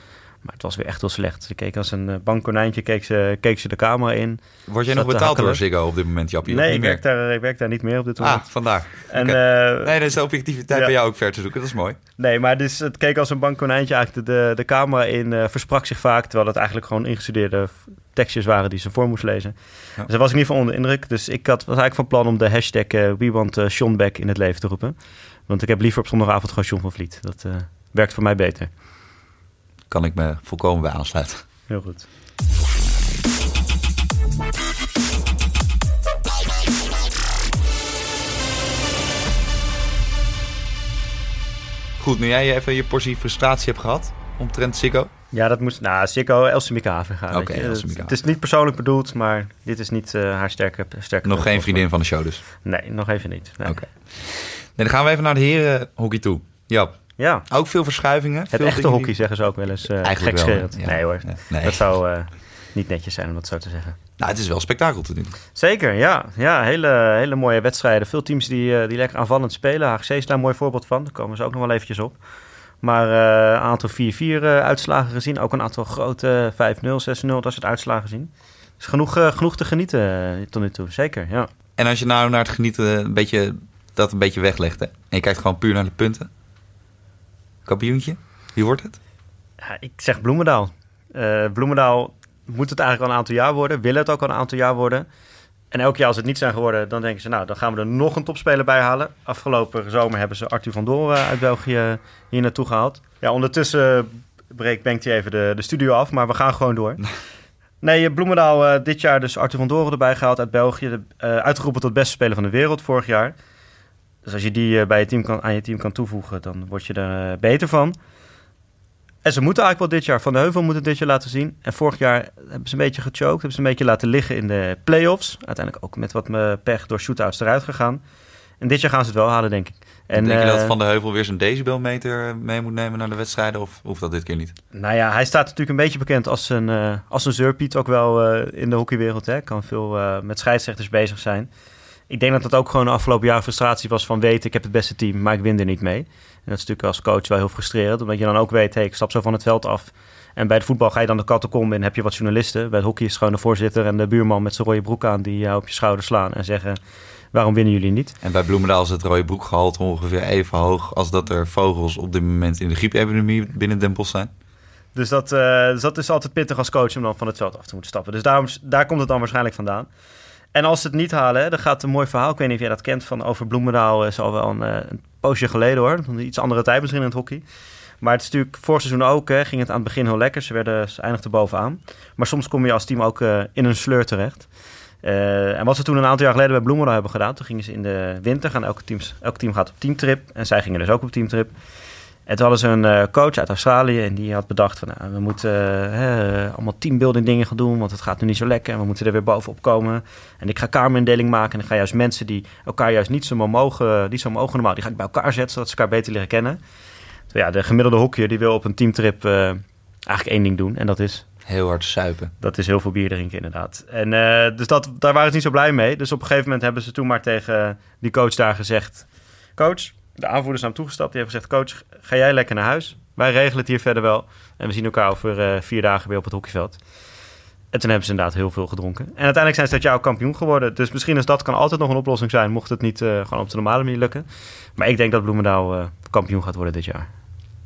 Maar het was weer echt heel slecht. Ze keek als een eh, bankkonijntje, keek ze, keek ze de camera in. Word jij nog betaald door. Ziggo op dit moment, Jappie? nee, niet ik werk, daar, ik werk daar niet meer op dit Ah, moment. vandaar. en, eh, Nee, dat is de objectiviteit Ja. bij jou ook ver te zoeken. Dat is mooi. Nee, maar dus, het keek als een bankkonijntje eigenlijk de, de, de camera in, eh, versprak zich vaak, terwijl het eigenlijk gewoon ingestudeerde tekstjes waren die ze voor moest lezen. Ja. Dus daar was ik in ieder geval onder de indruk. Dus ik had, was eigenlijk van plan om de hashtag eh We Want eh, Sean Beck in het leven te roepen. Want ik heb liever op zondagavond gewoon John van Vliet. Dat eh, werkt voor mij beter. Kan ik me volkomen bij aansluiten. Heel goed. Goed, nu jij even je portie frustratie hebt gehad, omtrent Sikko? Ja, dat moest... Nou, Sikko, Elsemieke Haven Oké, Elsemieke Het is niet persoonlijk bedoeld, maar dit is niet uh, haar sterke, sterke... Nog geen vriendin van de show dus? Nee, nog even niet. Nee. Oké. Nee, dan gaan we even naar de herenhockey toe. Jap. Ja. Ook veel verschuivingen. Het veel echte hockey zeggen ze ook wel eens uh. Ja. Nee hoor, nee. dat zou uh, niet netjes zijn om dat zo te zeggen. Nou, het is wel spektakel te doen. Zeker, ja. ja hele, hele mooie wedstrijden. Veel teams die, uh, die lekker aanvallend spelen. HGC is daar een mooi voorbeeld van. Daar komen ze ook nog wel eventjes op. Maar uh, een aantal 4-4 uh, uitslagen gezien. Ook een aantal grote 5-0, 6-0, dat soort uitslagen gezien. Dus genoeg, uh, genoeg te genieten tot nu toe, zeker, ja. En als je nou naar het genieten een beetje, dat een beetje weglegt... Hè? en je kijkt gewoon puur naar de punten... Kampioentje, wie wordt het? Ja, ik zeg Bloemendaal. Bloemendaal moet het eigenlijk al een aantal jaar worden. Willen het ook al een aantal jaar worden. En elk jaar als het niet zijn geworden, dan denken ze... nou, dan gaan we er nog een topspeler bij halen. Afgelopen zomer hebben ze Arthur van Doren uit België hier naartoe gehaald. Ja, ondertussen breekt Bengt even de, de studio af, maar we gaan gewoon door. Nee, Bloemendaal uh, dit jaar dus Arthur van Doren erbij gehaald uit België. De, uh, uitgeroepen tot beste speler van de wereld vorig jaar. Dus als je die uh, bij je team kan, aan je team kan toevoegen, dan word je er beter van. En ze moeten eigenlijk wel dit jaar, Van de Heuvel moet het dit jaar laten zien. En vorig jaar hebben ze een beetje gechoked, hebben ze een beetje laten liggen in de play-offs. Uiteindelijk ook met wat pech door shootouts eruit gegaan. En dit jaar gaan ze het wel halen, denk ik. En, denk je dat Van de Heuvel weer zijn decibelmeter mee moet nemen naar de wedstrijden? Of hoeft dat dit keer niet? Nou ja, hij staat natuurlijk een beetje bekend als een, als een zeurpiet ook wel in de hockeywereld. Hij kan veel met scheidsrechters bezig zijn. Ik denk dat dat ook gewoon de afgelopen jaar frustratie was van weten... ik heb het beste team, maar ik win er niet mee. En dat is natuurlijk als coach wel heel frustrerend. Omdat je dan ook weet, hey, ik stap zo van het veld af. En bij het voetbal ga je dan de catacombe in, heb je wat journalisten. Bij het hockey is het gewoon de voorzitter en de buurman met zijn rode broek aan... die jou op je schouder slaan en zeggen, waarom winnen jullie niet? En bij Bloemendaal is het rode broekgehalte ongeveer even hoog... als dat er vogels op dit moment in de griepepidemie binnen Den Bosch zijn. Dus dat, uh, dus dat is altijd pittig als coach om dan van het veld af te moeten stappen. Dus daarom, daar komt het dan waarschijnlijk vandaan. En als ze het niet halen, dan gaat een mooi verhaal. Ik weet niet of jij dat kent van over Bloemendaal. is al wel een, een poosje geleden hoor. Iets andere tijd misschien in het hockey. Maar het is natuurlijk vorig seizoen ook. Hè, ging het aan het begin heel lekker. Ze, werden, ze eindigden bovenaan. Maar soms kom je als team ook uh, in een sleur terecht. En wat ze toen een aantal jaar geleden bij Bloemendaal hebben gedaan. Toen gingen ze in de winter gaan. Elke, teams, elk team gaat op teamtrip. En zij gingen dus ook op teamtrip. En toen hadden ze een uh, coach uit Australië en die had bedacht van nou, we moeten uh, allemaal teambuilding dingen gaan doen, want het gaat nu niet zo lekker en we moeten er weer bovenop komen. En ik ga kamerindeling maken en ik ga juist mensen die elkaar juist niet zo mogen, niet zo mogen normaal, die ga ik bij elkaar zetten zodat ze elkaar beter leren kennen. Dus ja, de gemiddelde hockeyer die wil op een teamtrip uh, eigenlijk één ding doen en dat is Heel hard suipen. Dat is heel veel bier drinken, inderdaad. En uh, dus dat, daar waren ze niet zo blij mee. Dus op een gegeven moment hebben ze toen maar tegen die coach daar gezegd: Coach, de aanvoerders naar hem toegestapt. Die hebben gezegd: Coach, ga jij lekker naar huis. Wij regelen het hier verder wel. En we zien elkaar over uh, vier dagen weer op het hockeyveld. En toen hebben ze inderdaad heel veel gedronken. En uiteindelijk zijn ze dat jaar ook kampioen geworden. Dus misschien is dat kan altijd nog een oplossing zijn. Mocht het niet uh, gewoon op de normale manier lukken. Maar ik denk dat Bloemendaal uh, kampioen gaat worden dit jaar.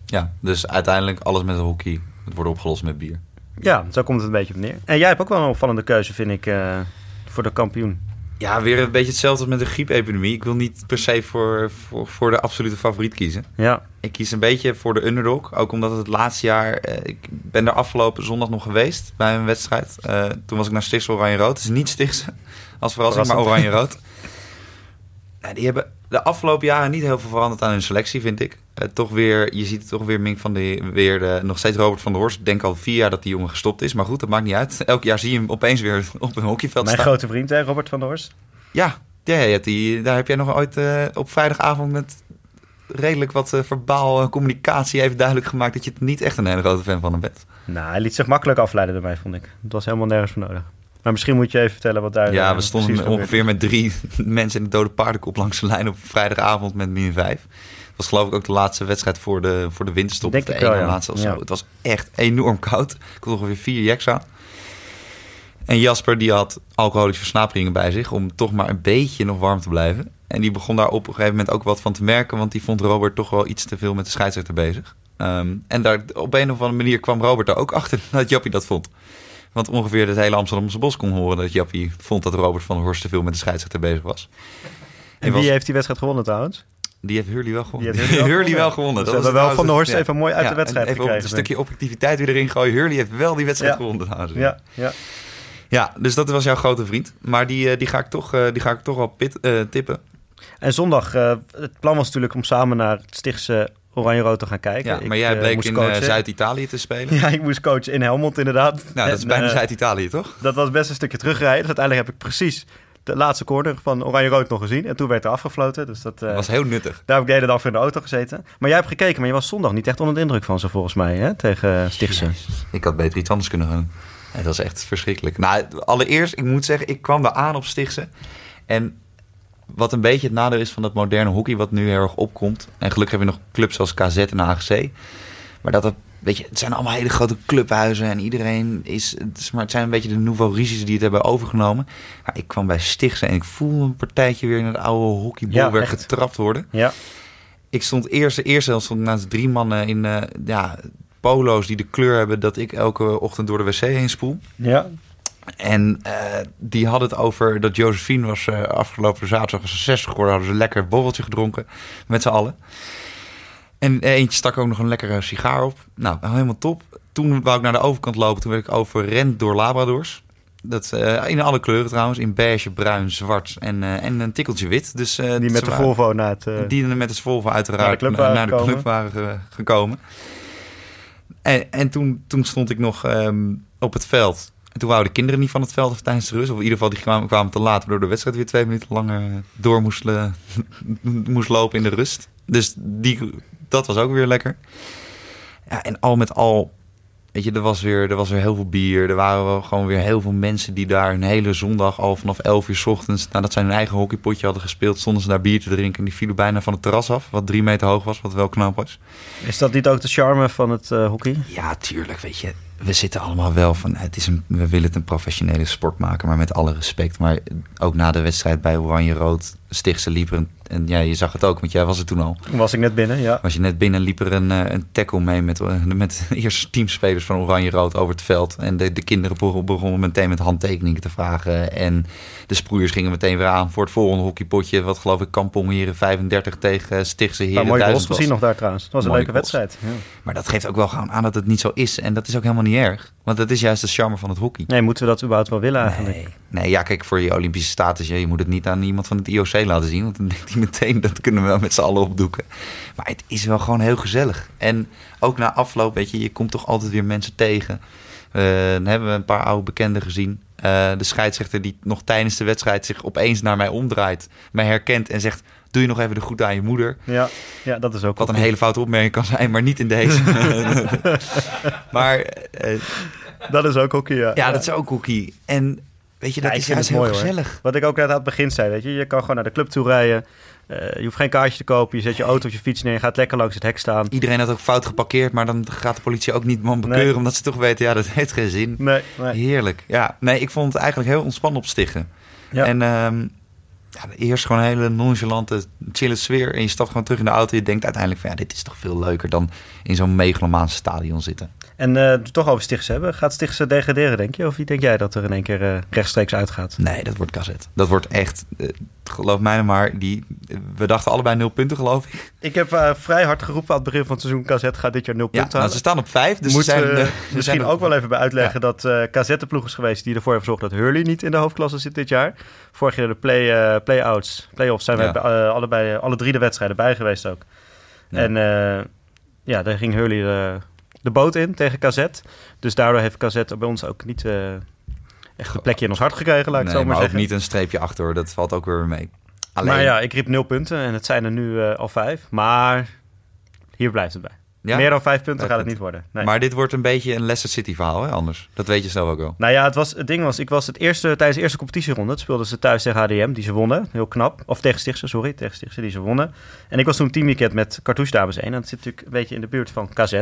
Ja, dus uiteindelijk alles met hockey. Het wordt opgelost met bier. Ja, zo komt het een beetje op neer. En jij hebt ook wel een opvallende keuze, vind ik, uh, voor de kampioen. Ja, weer een beetje hetzelfde als met de griepepidemie. Ik wil niet per se voor, voor, voor de absolute favoriet kiezen. Ja. Ik kies een beetje voor de underdog. Ook omdat het het laatste jaar... Eh, ik ben er afgelopen zondag nog geweest bij een wedstrijd. Uh, toen was ik naar Stichtse Oranje-Rood. Het is niet Stichtse als verrassing, maar Oranje-Rood. ja, die hebben de afgelopen jaren niet heel veel veranderd aan hun selectie, vind ik. Uh, toch weer, je ziet toch weer Mink van de weer de, nog steeds Robert van der Horst. Ik denk al vier jaar dat die jongen gestopt is, maar goed, dat maakt niet uit. Elk jaar zie je hem opeens weer op een hockeyveld Mijn staan. grote vriend, hè, Robert van der Horst. Ja, ja, ja die, daar heb jij nog ooit uh, op vrijdagavond met redelijk wat uh, verbaal communicatie even duidelijk gemaakt dat je het niet echt een hele grote fan van hem bent. Nou, hij liet zich makkelijk afleiden door mij, vond ik. Het was helemaal nergens voor nodig. Maar misschien moet je even vertellen wat daar... Ja, we stonden ongeveer met drie mensen in de dode paardenkop langs de lijn op vrijdagavond met min 5. Het was geloof ik ook de laatste wedstrijd voor de, voor de winterstop. Denk de ik wel, ja. laatste ja. Het was echt enorm koud. Ik had ongeveer vier jacks aan. En Jasper die had alcoholische versnaperingen bij zich om toch maar een beetje nog warm te blijven. En die begon daar op een gegeven moment ook wat van te merken, want die vond Robert toch wel iets te veel met de scheidsrechter bezig. Um, en daar, op een of andere manier kwam Robert er ook achter dat Jappie dat vond. Want ongeveer het hele Amsterdamse bos kon horen dat Jappie vond dat Robert van Horst te veel met de scheidsrechter bezig was. En wie was, heeft die wedstrijd gewonnen trouwens? Die heeft Hurley wel gewonnen. Die heeft Hurley, Hurley wel gewonnen. Dus dat hebben wel van der Horst ja. even mooi uit ja, de wedstrijd even gekregen. Op een stukje objectiviteit weer erin gooien. Hurley heeft wel die wedstrijd ja. gewonnen trouwens. Ja, ja. ja, dus dat was jouw grote vriend. Maar die, die, ga, ik toch, die ga ik toch wel pit, uh, tippen. En zondag, uh, het plan was natuurlijk om samen naar het Stichtse Oranje-Rood te gaan kijken. Ja, maar Ik, jij eh, bleek moest in eh, Zuid-Italië te spelen. Ja, ik moest coachen in Helmond inderdaad. Nou, dat is bijna eh, Zuid-Italië, toch? Dat was best een stukje terugrijden. Dus uiteindelijk heb ik precies de laatste corner van Oranje-Rood nog gezien. En toen werd er afgefloten. Dus dat, Dat was heel nuttig. daar heb ik de hele dag voor in de auto gezeten. Maar jij hebt gekeken, maar je was zondag niet echt onder de indruk van ze volgens mij, hè? Tegen Stichtse. Ik had beter iets anders kunnen gaan. Ja, dat is echt verschrikkelijk. Nou, allereerst, ik moet zeggen, ik kwam daar aan op Stichtse. En wat een beetje het nadeel is van dat moderne hockey, wat nu heel erg opkomt. En gelukkig heb je nog clubs zoals KZ en AGC. Maar dat het, weet je, het zijn allemaal hele grote clubhuizen. En iedereen is, het, is maar het zijn een beetje de nouveau riches die het hebben overgenomen. Maar ik kwam bij Stichtse en ik voelde een partijtje weer naar de oude hockeybolwerk Ja, getrapt worden. Ja, Ik stond eerst, de eerste helft stond naast drie mannen in eh, ja, polo's die de kleur hebben dat ik elke ochtend door de wc heen spoel. ja. En eh, die hadden het over dat Josephine was eh, afgelopen zaterdag was ze 60 geworden. Hadden ze een lekker borreltje gedronken met z'n allen. En eh, eentje stak ook nog een lekkere sigaar op. Nou, helemaal top. Toen wou ik naar de overkant lopen. Toen werd ik overrend door Labradors. Dat, in alle kleuren trouwens. In beige, bruin, zwart en, en een tikkeltje wit. Dus, Die met de Volvo naar het... die met de Volvo uiteraard Naar de club waren naar de gekomen. club waren ge- gekomen. En, en toen, toen stond ik nog ehm, op het veld. En toen wouden de kinderen niet van het veld of tijdens de rust. Of in ieder geval, die kwamen, kwamen te laat. Waardoor de wedstrijd weer twee minuten langer eh, door moest, le- moest lopen in de rust. Dus die, dat was ook weer lekker. Ja, en al met al, weet je, er was, weer, er was weer heel veel bier. Er waren wel gewoon weer heel veel mensen die daar een hele zondag al vanaf 11 uur 's ochtends, nadat zij hun eigen hockeypotje hadden gespeeld, stonden ze daar bier te drinken. En die vielen bijna van het terras af, wat drie meter hoog was, wat wel knap was. Is dat niet ook de charme van het eh, hockey? Ja, tuurlijk, weet je. We zitten allemaal wel van, het is een, we willen het een professionele sport maken, maar met alle respect. Maar ook na de wedstrijd bij Oranje-Rood, Stichtse liep er een, en ja, je zag het ook, want jij was er toen al. Toen was ik net binnen, ja. Was je net binnen, liep er een, eh, een tackle mee met, eh, met eerst teamspelers van Oranje-Rood over het veld. En de, de kinderen begon- begonnen meteen met handtekeningen te vragen. En de sproeiers gingen meteen weer aan voor het volgende hockeypotje. Wat geloof ik, Kampong Heren 35 tegen eh, Stichtse Een Heren mooie goals 1000 was. gezien nog daar trouwens. Dat was een Mooie leuke goals. wedstrijd. Ja. Maar dat geeft ook wel gewoon aan dat het niet zo is. En dat is ook helemaal niet erg. Want dat is juist de charme van het hockey. Nee, moeten we dat überhaupt wel willen eigenlijk? Nee. nee, ja, kijk, voor je Olympische status, je moet het niet aan iemand van het IOC laten zien. Want dan denkt hij meteen, dat kunnen we wel met z'n allen opdoeken. Maar het is wel gewoon heel gezellig. En ook na afloop, weet je, je komt toch altijd weer mensen tegen. Eh, dan hebben we een paar oude bekenden gezien. Eh, de scheidsrechter die nog tijdens de wedstrijd zich opeens naar mij omdraait, mij herkent en zegt... Doe je nog even de groet aan je moeder? Ja, ja dat is ook Wat een hele foute opmerking kan zijn, maar niet in deze. maar eh, Dat is ook hockey, ja. ja, dat is ook hockey. En weet je, dat Ja, is juist heel mooi, hoor. gezellig. Wat ik ook net aan het begin zei, weet je. Je kan gewoon naar de club toe rijden. Eh, je hoeft geen kaartje te kopen. Je zet je auto of je fiets neer. Je gaat lekker langs het hek staan. Iedereen had ook fout geparkeerd, maar dan gaat de politie ook niet man bekeuren, Nee. omdat ze toch weten, ja, dat heeft geen zin. Nee, nee. Heerlijk. Ja, nee, ik vond het eigenlijk heel ontspannen op Stichten. Ja. En ehm, ja, eerst gewoon een hele nonchalante, chille sfeer. En je stapt gewoon terug in de auto. Je denkt uiteindelijk van, ja, dit is toch veel leuker dan in zo'n megalomaanse stadion zitten. En eh, toch over Stichtse hebben. Gaat Stichtse degraderen, denk je? Of wie denk jij dat er in één keer eh, rechtstreeks uitgaat? Nee, dat wordt kazet. Dat wordt echt, eh, geloof mij maar, die, we dachten allebei nul punten, geloof ik. Ik heb vrij hard geroepen aan het begin van het seizoen. KZ gaat dit jaar nul Ja, punten nou, ze staan op vijf, dus zijn, we misschien zijn ook wel even bij uitleggen dat KZ de ploeg is geweest die ervoor heeft gezorgd dat Hurley niet in de hoofdklasse zit dit jaar. Vorig jaar de play, play-outs, play-offs zijn Ja. eh, allebei, alle drie de wedstrijden bij geweest ook. Ja. En ja, daar ging Hurley de, boot in tegen KZ. Dus daardoor heeft KZ bij ons ook niet eh, echt een plekje in ons hart gekregen, laat ik Nee, zo maar maar ook niet een streepje achter, hoor. dat valt ook weer mee. Alleen, Maar ja, ik riep nul punten en het zijn er nu eh, al vijf. Maar hier blijft het bij. Ja? Meer dan vijf punten gaat het niet worden. Nee. Maar dit wordt een beetje een Leicester City verhaal, hè, anders. Dat weet je zelf ook wel. Nou ja, het, was, het ding was, ik was het eerste, tijdens de eerste competitieronde, speelden ze thuis tegen HDM, die ze wonnen. Heel knap. Of tegen Stichtse, sorry, tegen Stichtse, die ze wonnen. En ik was toen teamweekend met Cartouche Dames 1. En dat zit natuurlijk een beetje in de buurt van KZ.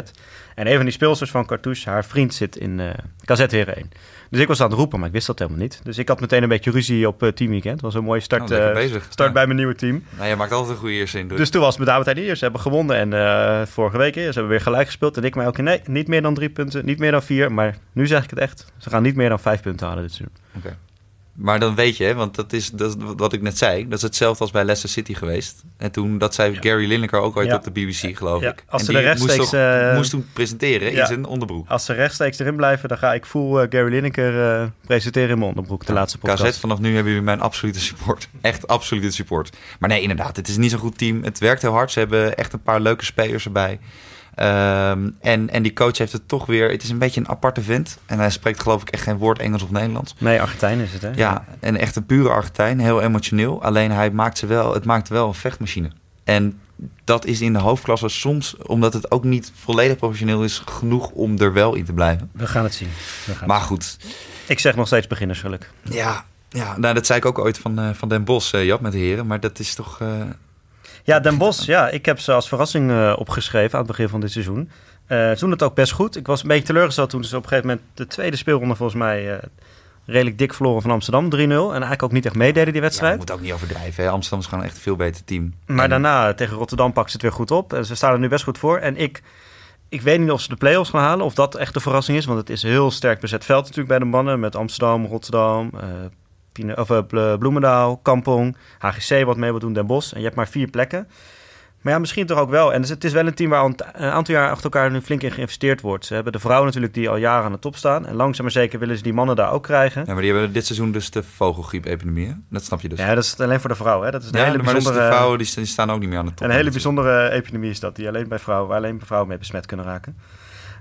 En een van die speelsters van Cartouche, haar vriend, zit in eh KZ Heren 1. Dus ik was aan het roepen, maar ik wist dat helemaal niet. Dus ik had meteen een beetje ruzie op eh, teamweekend. Het was een mooie start, Oh, eh, bezig. start Ja. bij mijn nieuwe team. Nou, je maakt altijd een goede eerste indruk. Dus toen was het met David hier. Ze hebben gewonnen en eh, vorige week. Ze hebben weer gelijk gespeeld. En ik mij ook nee, niet meer dan drie punten, niet meer dan vier. Maar nu zeg ik het echt. Ze gaan niet meer dan vijf punten halen dit seizoen. Oké. Maar dan weet je, hè, want dat is, dat is wat ik net zei. Dat is hetzelfde als bij Leicester City geweest. En toen, dat zei Gary Lineker ook ooit Ja. op de BBC, geloof Ja, ik. als en ze er rechtstreeks, moest, toch- eh, moest toen presenteren in zijn onderbroek. Als ze rechtstreeks erin blijven, dan ga ik full eh, Gary Lineker eh, presenteren in mijn onderbroek. De laatste podcast. KZ, vanaf nu hebben jullie mijn absolute support. Echt absolute support. Maar nee, inderdaad, het is niet zo'n goed team. Het werkt heel hard. Ze hebben echt een paar leuke spelers erbij. Ehm, en, en die coach heeft het toch weer... Het is een beetje een aparte vent. En hij spreekt geloof ik echt geen woord Engels of Nederlands. Nee, Argentijn is het, hè? Ja, en echt een pure Argentijn. Heel emotioneel. Alleen hij maakt ze wel, het maakt wel een vechtmachine. En dat is in de hoofdklasse soms, omdat het ook niet volledig professioneel is, genoeg om er wel in te blijven. We gaan het zien. We gaan Maar goed, Ik zeg nog steeds beginnersgeluk. ja, ja nou, dat zei ik ook ooit van, eh, van Den Bos, eh Jap, met de heren. Maar dat is toch... eh, Ja, Den Bosch, ja, ik heb ze als verrassing eh, opgeschreven aan het begin van dit seizoen. Eh toen het ook best goed. Ik was een beetje teleurgesteld toen ze op een gegeven moment de tweede speelronde volgens mij eh, redelijk dik verloren van Amsterdam, 3-0. En eigenlijk ook niet echt meededen die ja, wedstrijd. je moet ook niet overdrijven. Hè. Amsterdam is gewoon echt een veel beter team. Maar En- daarna tegen Rotterdam pakken ze het weer goed op. En ze staan er nu best goed voor. En ik, ik weet niet of ze de play-offs gaan halen. Of dat echt de verrassing is. Want het is heel sterk bezet veld natuurlijk bij de mannen. Met Amsterdam, Rotterdam, of, eh, Bl- Bloemendaal, Kampong, HGC wat mee wil doen, Den Bosch. En je hebt maar vier plekken. Maar ja, misschien toch ook wel. En dus het is wel een team waar een, aantal jaar achter elkaar nu flink in geïnvesteerd wordt. Ze hebben de vrouwen natuurlijk die al jaren aan de top staan. En langzaam maar zeker willen ze die mannen daar ook krijgen. Ja, maar die hebben dit seizoen dus de vogelgriep-epidemie. Dat snap je dus. Ja, dat is alleen voor de vrouwen. Hè? Dat is een Ja, hele maar dus bijzondere... de vrouwen die, sta- die staan ook niet meer aan de top. Een hele bijzondere epidemie is dat, die alleen bij vrouwen, waar alleen bij vrouwen mee besmet kunnen raken.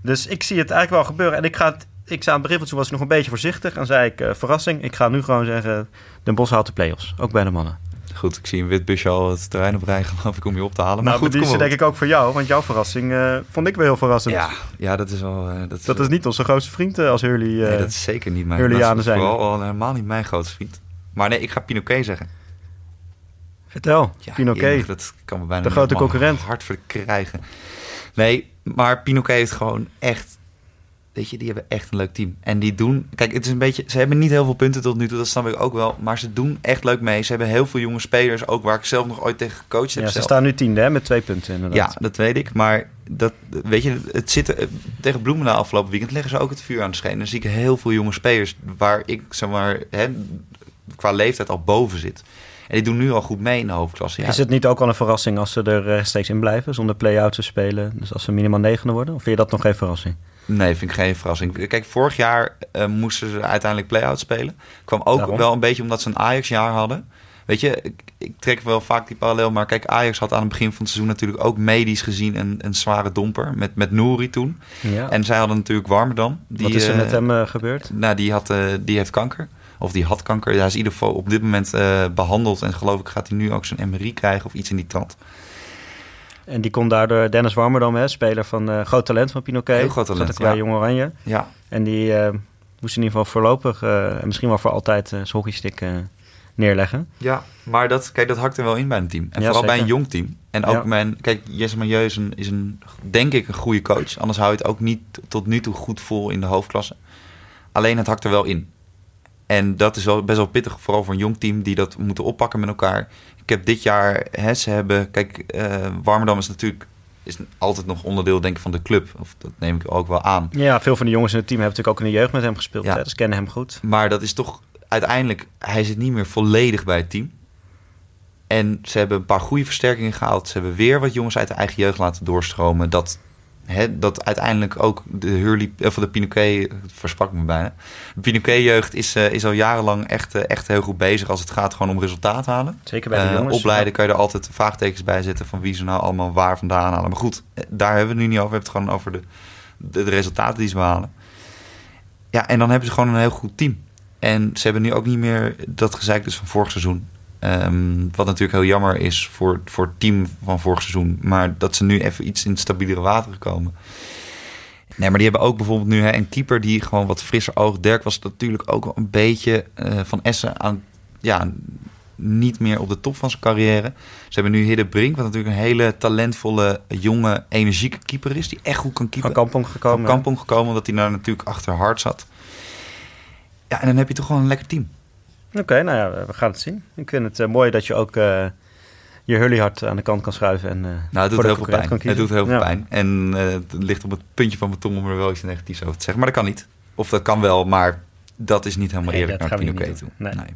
Dus ik zie het eigenlijk wel gebeuren. En ik ga het, ik zei aan het begin van seizoen was ik nog een beetje voorzichtig. En zei ik, eh, verrassing, ik ga nu gewoon zeggen, Den Bosch haalt de play-offs. Ook bij de mannen. Goed, ik zie een wit busje al het terrein op rijden, geloof ik, om je op te halen. Maar nou, goed, die is denk ik ook voor jou, want jouw verrassing eh, vond ik wel heel verrassend. Ja, ja, dat is wel... eh, dat, is, Dat is niet onze grootste vriend als Hurley. eh nee, dat is zeker niet mijn... Is zijn. Vooral al helemaal niet mijn grootste vriend. Maar nee, ik ga Pinoquet zeggen. Vertel, Ja, Pinoquet. dat kan me bijna De grote concurrent. hart verkrijgen. Nee, maar Pinoquet heeft gewoon echt... Weet je, die hebben echt een leuk team. En die doen... Kijk, het is een beetje... Ze hebben niet heel veel punten tot nu toe, dat snap ik ook wel. Maar ze doen echt leuk mee. Ze hebben heel veel jonge spelers, ook waar ik zelf nog ooit tegen gecoacht heb. Ja, ze zelf. staan nu tiende hè, met twee punten Ja, inderdaad. dat weet ik. Maar dat, weet je, het zit er- tegen Bloemendaal afgelopen weekend leggen ze ook het vuur aan de schenen. Dan zie ik heel veel jonge spelers waar ik zeg maar hè, qua leeftijd al boven zit. En die doen nu al goed mee in de hoofdklasse. Ja, Is het niet ook al een verrassing als ze er rechtstreeks in blijven, zonder play-out te spelen? Dus als ze minimaal negende worden? Of vind je dat nog geen verrassing? Nee, vind ik geen verrassing. Kijk, vorig jaar eh, moesten ze uiteindelijk play-out spelen. Kwam ook Daarom. wel een beetje omdat ze een Ajax-jaar hadden. Weet je, ik, ik trek wel vaak die parallel. Maar kijk, Ajax had aan het begin van het seizoen natuurlijk ook medisch gezien een, een zware domper. Met, met Nouri toen. Ja. En zij hadden natuurlijk Warmerdam. Die, Wat is er eh, met hem eh, gebeurd? Nou, die, had, eh, die heeft kanker. Of die had kanker. Hij is in ieder geval op dit moment eh, behandeld. En geloof ik gaat hij nu ook zijn MRI krijgen of iets in die trant. En die kon daardoor Dennis Warmerdam, hè, speler van eh, groot talent van Pinoquet. Heel groot talent, bij ja. Jong Oranje. Ja, En die eh, moest in ieder geval voorlopig eh, en misschien wel voor altijd zijn hockeystick neerleggen. ja. maar dat, kijk, dat hakt er wel in bij een team. En Ja, vooral bij een jong team. En ook Ja. mijn... Kijk, Jesse Milieu is, een, is een, denk ik, een goede coach. Anders hou je het ook niet tot nu toe goed vol in de hoofdklasse. Alleen het hakt er wel in. En dat is wel best wel pittig, vooral voor een jong team die dat moeten oppakken met elkaar. Ik heb dit jaar, hè, ze hebben, kijk, Warmerdam is natuurlijk is altijd nog onderdeel denk ik van de club. Of dat neem ik ook wel aan. Ja, veel van de jongens in het team hebben natuurlijk ook in de jeugd met hem gespeeld. Ja. Hè, dus kennen hem goed. Maar dat is toch uiteindelijk, hij zit niet meer volledig bij het team. En ze hebben een paar goede versterkingen gehaald. Ze hebben weer wat jongens uit de eigen jeugd laten doorstromen. Dat, dat uiteindelijk ook de Hurley, of de Pinoquet, het versprak me bijna. De Pinoquet-jeugd is, eh, is al jarenlang echt, eh, echt heel goed bezig als het gaat gewoon om resultaat halen. Zeker bij de Eh, jongens. opleiden kan je er altijd vraagtekens bij zetten van wie ze nou allemaal waar vandaan halen. Maar goed, eh, daar hebben we het nu niet over. We hebben het gewoon over de, de, de resultaten die ze behalen. Ja, en dan hebben ze gewoon een heel goed team. En ze hebben nu ook niet meer dat gezeik dus van vorig seizoen. Ehm, wat natuurlijk heel jammer is voor, voor het team van vorig seizoen. Maar dat ze nu even iets in het stabielere water komen. Nee, maar die hebben ook bijvoorbeeld nu hè, een keeper die gewoon wat frisser oog. Dirk was natuurlijk ook een beetje eh, van Essen aan... Ja, niet meer op de top van zijn carrière. Ze hebben nu Hidde Brink, wat natuurlijk een hele talentvolle, jonge, energieke keeper is. Die echt goed kan keepen. van Kampong gekomen. Van Kampong gekomen, omdat hij daar natuurlijk achter hard zat. Ja, en dan heb je toch gewoon een lekker team. Oké, nou ja, we gaan het zien. Ik vind het eh, mooi dat je ook eh, je Hurley-hart aan de kant kan schuiven. En, eh, Nou, het doet heel veel pijn. Het doet heel veel Ja. pijn. En het ligt op het puntje van mijn tong om er wel iets negatiefs over te zeggen. Maar dat kan niet. Of dat kan wel, maar dat is niet helemaal Nee, eerlijk naar niet toe. doen. Nee.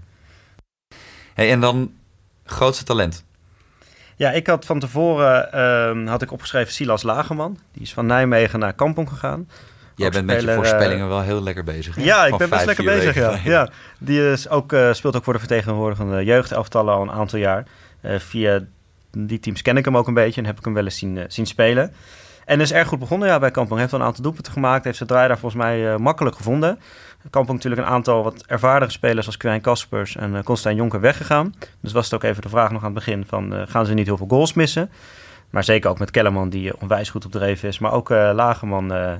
Hey, en dan grootste talent. Ja, ik had van tevoren ehm, had ik opgeschreven Silas Lagerman. Die is van Nijmegen naar Kampong gegaan. Jij bent met je voorspellingen eh, wel heel lekker bezig. hè? Ja, ik Van ben best lekker bezig. Ja. Ja, die is ook, eh, speelt ook voor de vertegenwoordigende jeugdelftallen al een aantal jaar. Eh, via die teams ken ik hem ook een beetje en heb ik hem wel eens zien, zien spelen. En is erg goed begonnen ja, bij Kampong. Heeft al een aantal doelpunten gemaakt. Heeft zijn draai daar volgens mij makkelijk gevonden. Kampong natuurlijk een aantal wat ervaren spelers als Quijn Kaspers en Constijn Jonker weggegaan. Dus was het ook even de vraag nog aan het begin van gaan ze niet heel veel goals missen? Maar zeker ook met Kellerman die onwijs goed op dreef is. Maar ook Lagerman eh,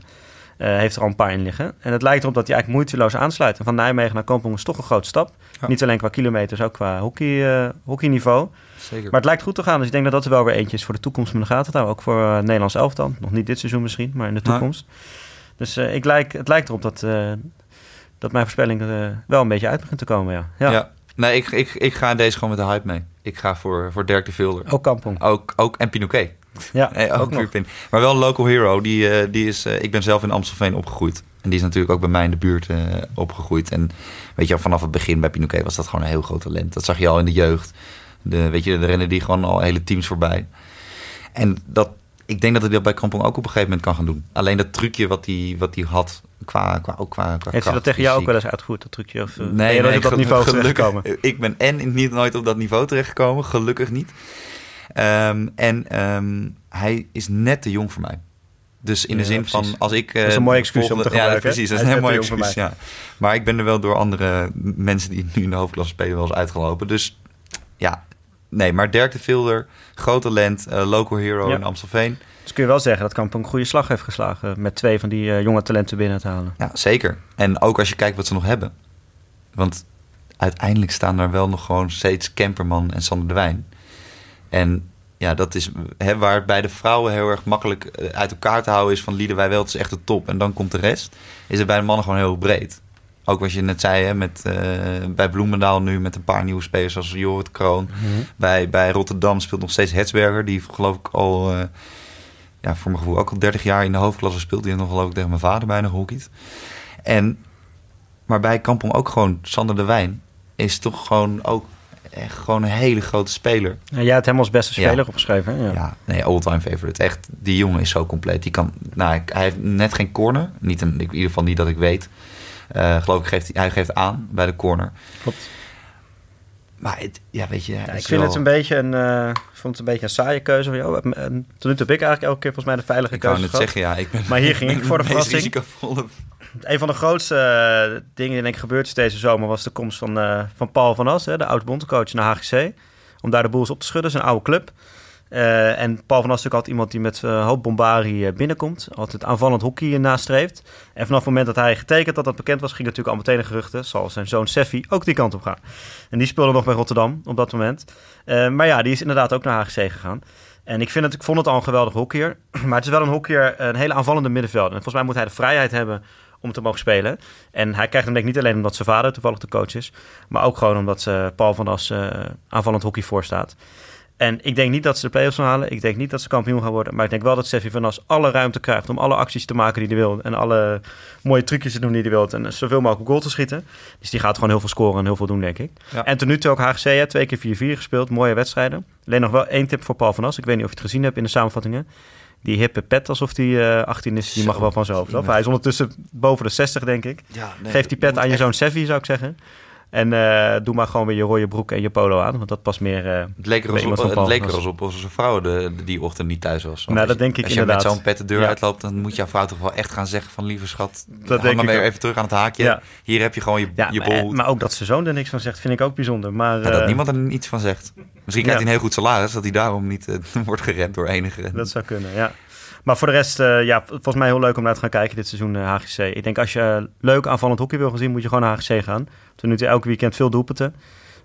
heeft er al een paar in liggen. En het lijkt erop dat hij eigenlijk moeiteloos aansluit. En van Nijmegen naar Kampong is toch een grote stap. Ja. Niet alleen qua kilometers, ook qua hockey, eh, hockeyniveau. Zeker. Maar het lijkt goed te gaan. Dus ik denk dat dat er wel weer eentje is voor de toekomst de gaten te houden. Ook voor eh, het Nederlands elftal. Nog niet dit seizoen misschien, maar in de toekomst. Dus eh, ik lijk, het lijkt erop dat, eh, dat mijn voorspelling eh, wel een beetje uit begint te komen. Ja. Ja. Ja. Nee, ik, ik, ik ga deze gewoon met de hype mee. Ik ga voor, voor Dirk de Vilder. Ook Kampong. Ook, ook en Pinoquet. Ja, Nee, ook, ook Pin. Maar wel een local hero. Die, eh, die is, eh, ik ben zelf in Amstelveen opgegroeid. En die is natuurlijk ook bij mij in de buurt eh, opgegroeid. En weet je, vanaf het begin bij Pinoquet was dat gewoon een heel groot talent. Dat zag je al in de jeugd. De, weet je, de rennen die gewoon al hele teams voorbij. En dat, ik denk dat hij dat bij Kampong ook op een gegeven moment kan gaan doen. Alleen dat trucje wat hij wat hij had, qua, qua, ook qua, qua Heeft hij dat tegen jou ook wel eens uitgevoerd, dat trucje? Of, Nee, nooit nee, op dat niveau gelukkig. terechtgekomen? Ik ben en niet nooit op dat niveau terechtgekomen, gelukkig niet. Ehm, en ehm, hij is net te jong voor mij. Dus in de Ja, zin precies. van als ik. eh, is een mooi excuus om te Ja, precies. Dat is een heel is mooi net te jong excuus. Ja. Maar ik ben er wel door andere mensen die nu in de hoofdklasse spelen wel eens uitgelopen. Dus ja, nee, maar Dirk de Vilder, groot talent, eh, local hero Ja. in Amstelveen. Dus kun je wel zeggen dat Kampong een goede slag heeft geslagen... met twee van die eh, jonge talenten binnen te halen. Ja, zeker. En ook als je kijkt wat ze nog hebben. Want uiteindelijk staan daar wel nog gewoon steeds Kemperman en Sander de Wijn. En ja, dat is hè, waar het bij de vrouwen heel erg makkelijk eh, uit elkaar te houden is van Lieden wij wel, het is echt de top. En dan komt de rest. Is het bij de mannen gewoon heel breed. Ook wat je net zei, hè, met, eh, bij Bloemendaal nu met een paar nieuwe spelers zoals Jorrit Kroon. Bij, bij Rotterdam speelt nog steeds Hetsberger. Die geloof ik al, eh, ja, voor mijn gevoel ook al 30 jaar in de hoofdklasse speelt. Die heeft nog geloof ik tegen mijn vader bijna gehockeyd. En, maar bij Kampong ook gewoon Sander de Wijn is toch gewoon ook echt gewoon een hele grote speler. Ja, jij hebt hem als beste Ja. speler opgeschreven. hè? Ja. Ja, nee, all-time favorite. Echt, die jongen is zo compleet. Die kan, nou, ik- hij heeft net geen corner. Niet een, in ieder geval niet dat ik weet. Eh, geloof ik geeft hij, geeft aan bij de corner. Klopt. Maar het, ja, weet je, Ja, ik vind wel- het een beetje een, eh, ik vond het een beetje een saaie keuze. van jou. En Tot nu toe heb ik eigenlijk elke keer volgens mij de veilige Ik keuze net gehad. zeggen, ja, ik ben Maar hier ging ik ben voor de verrassing. risicovolle. Een van de grootste eh, dingen die denk ik gebeurd is deze zomer... was de komst van, eh, van Paul van As, hè, de oud-bondscoach, naar HGC. Om daar de boels op te schudden, zijn oude club. Eh, en Paul van As is altijd iemand die met eh, hoop bombarie binnenkomt. Altijd aanvallend hockey nastreeft. En vanaf het moment dat hij getekend dat dat bekend was... ging natuurlijk al meteen de geruchten... zal zijn zoon Seffi ook die kant op gaan. En die speelde nog bij Rotterdam op dat moment. Maar ja, die is inderdaad ook naar HGC gegaan. En ik, vind het, ik vond het al een geweldig hockeyer. Maar het is wel een hockeyer, een hele aanvallende middenvelder. En volgens mij moet hij de vrijheid hebben om te mogen spelen. En hij krijgt hem denk ik niet alleen omdat zijn vader toevallig de coach is... maar ook gewoon omdat eh, Paul van As eh, aanvallend hockey voorstaat. En ik denk niet dat ze de play-offs gaan halen. Ik denk niet dat ze kampioen gaan worden. Maar ik denk wel dat Seffi van As alle ruimte krijgt... om alle acties te maken die hij wil. En alle mooie trucjes te doen die hij wil. En zoveel mogelijk goal te schieten. Dus die gaat gewoon heel veel scoren en heel veel doen, denk ik. Ja. En tot nu toe ook HGC, hè, twee keer 4-4 gespeeld. Mooie wedstrijden. Alleen nog wel één tip voor Paul van As. Ik weet niet of je het gezien hebt in de samenvattingen. Die hippe pet, alsof die eh 18 is, die Zo, mag wel van zijn hoofd af. iemand. Hij is ondertussen boven de 60, denk ik. Ja, nee, Geef die pet aan je zoon Seffi, zou ik zeggen. En eh, doe maar gewoon weer je rode broek en je polo aan. Want dat past meer... eh, Het leek er alsof, het leek er alsof als zijn vrouw de, de- die ochtend niet thuis was. Nou, als dat je- denk ik Als je inderdaad. met zo'n pet de deur Ja. uitloopt, dan moet jouw vrouw toch wel echt gaan zeggen van... lieve schat, Dat denk dan ik weer even terug aan het haakje. Ja. Hier heb je gewoon je, ja, je maar, bolhoed. maar ook dat zijn zoon er niks van zegt, vind ik ook bijzonder. Maar, Maar dat eh, niemand er iets van zegt. Misschien krijgt hij een heel goed salaris, dat hij daarom niet eh, wordt geremd door enige. Dat zou kunnen, ja. Maar voor de rest, eh, ja, volgens mij heel leuk om naar te gaan kijken dit seizoen eh, HGC. Ik denk als je leuk aanvallend hockey wil gaan zien, moet je gewoon naar HGC gaan. Tot nu toe elke weekend veel doelpunten.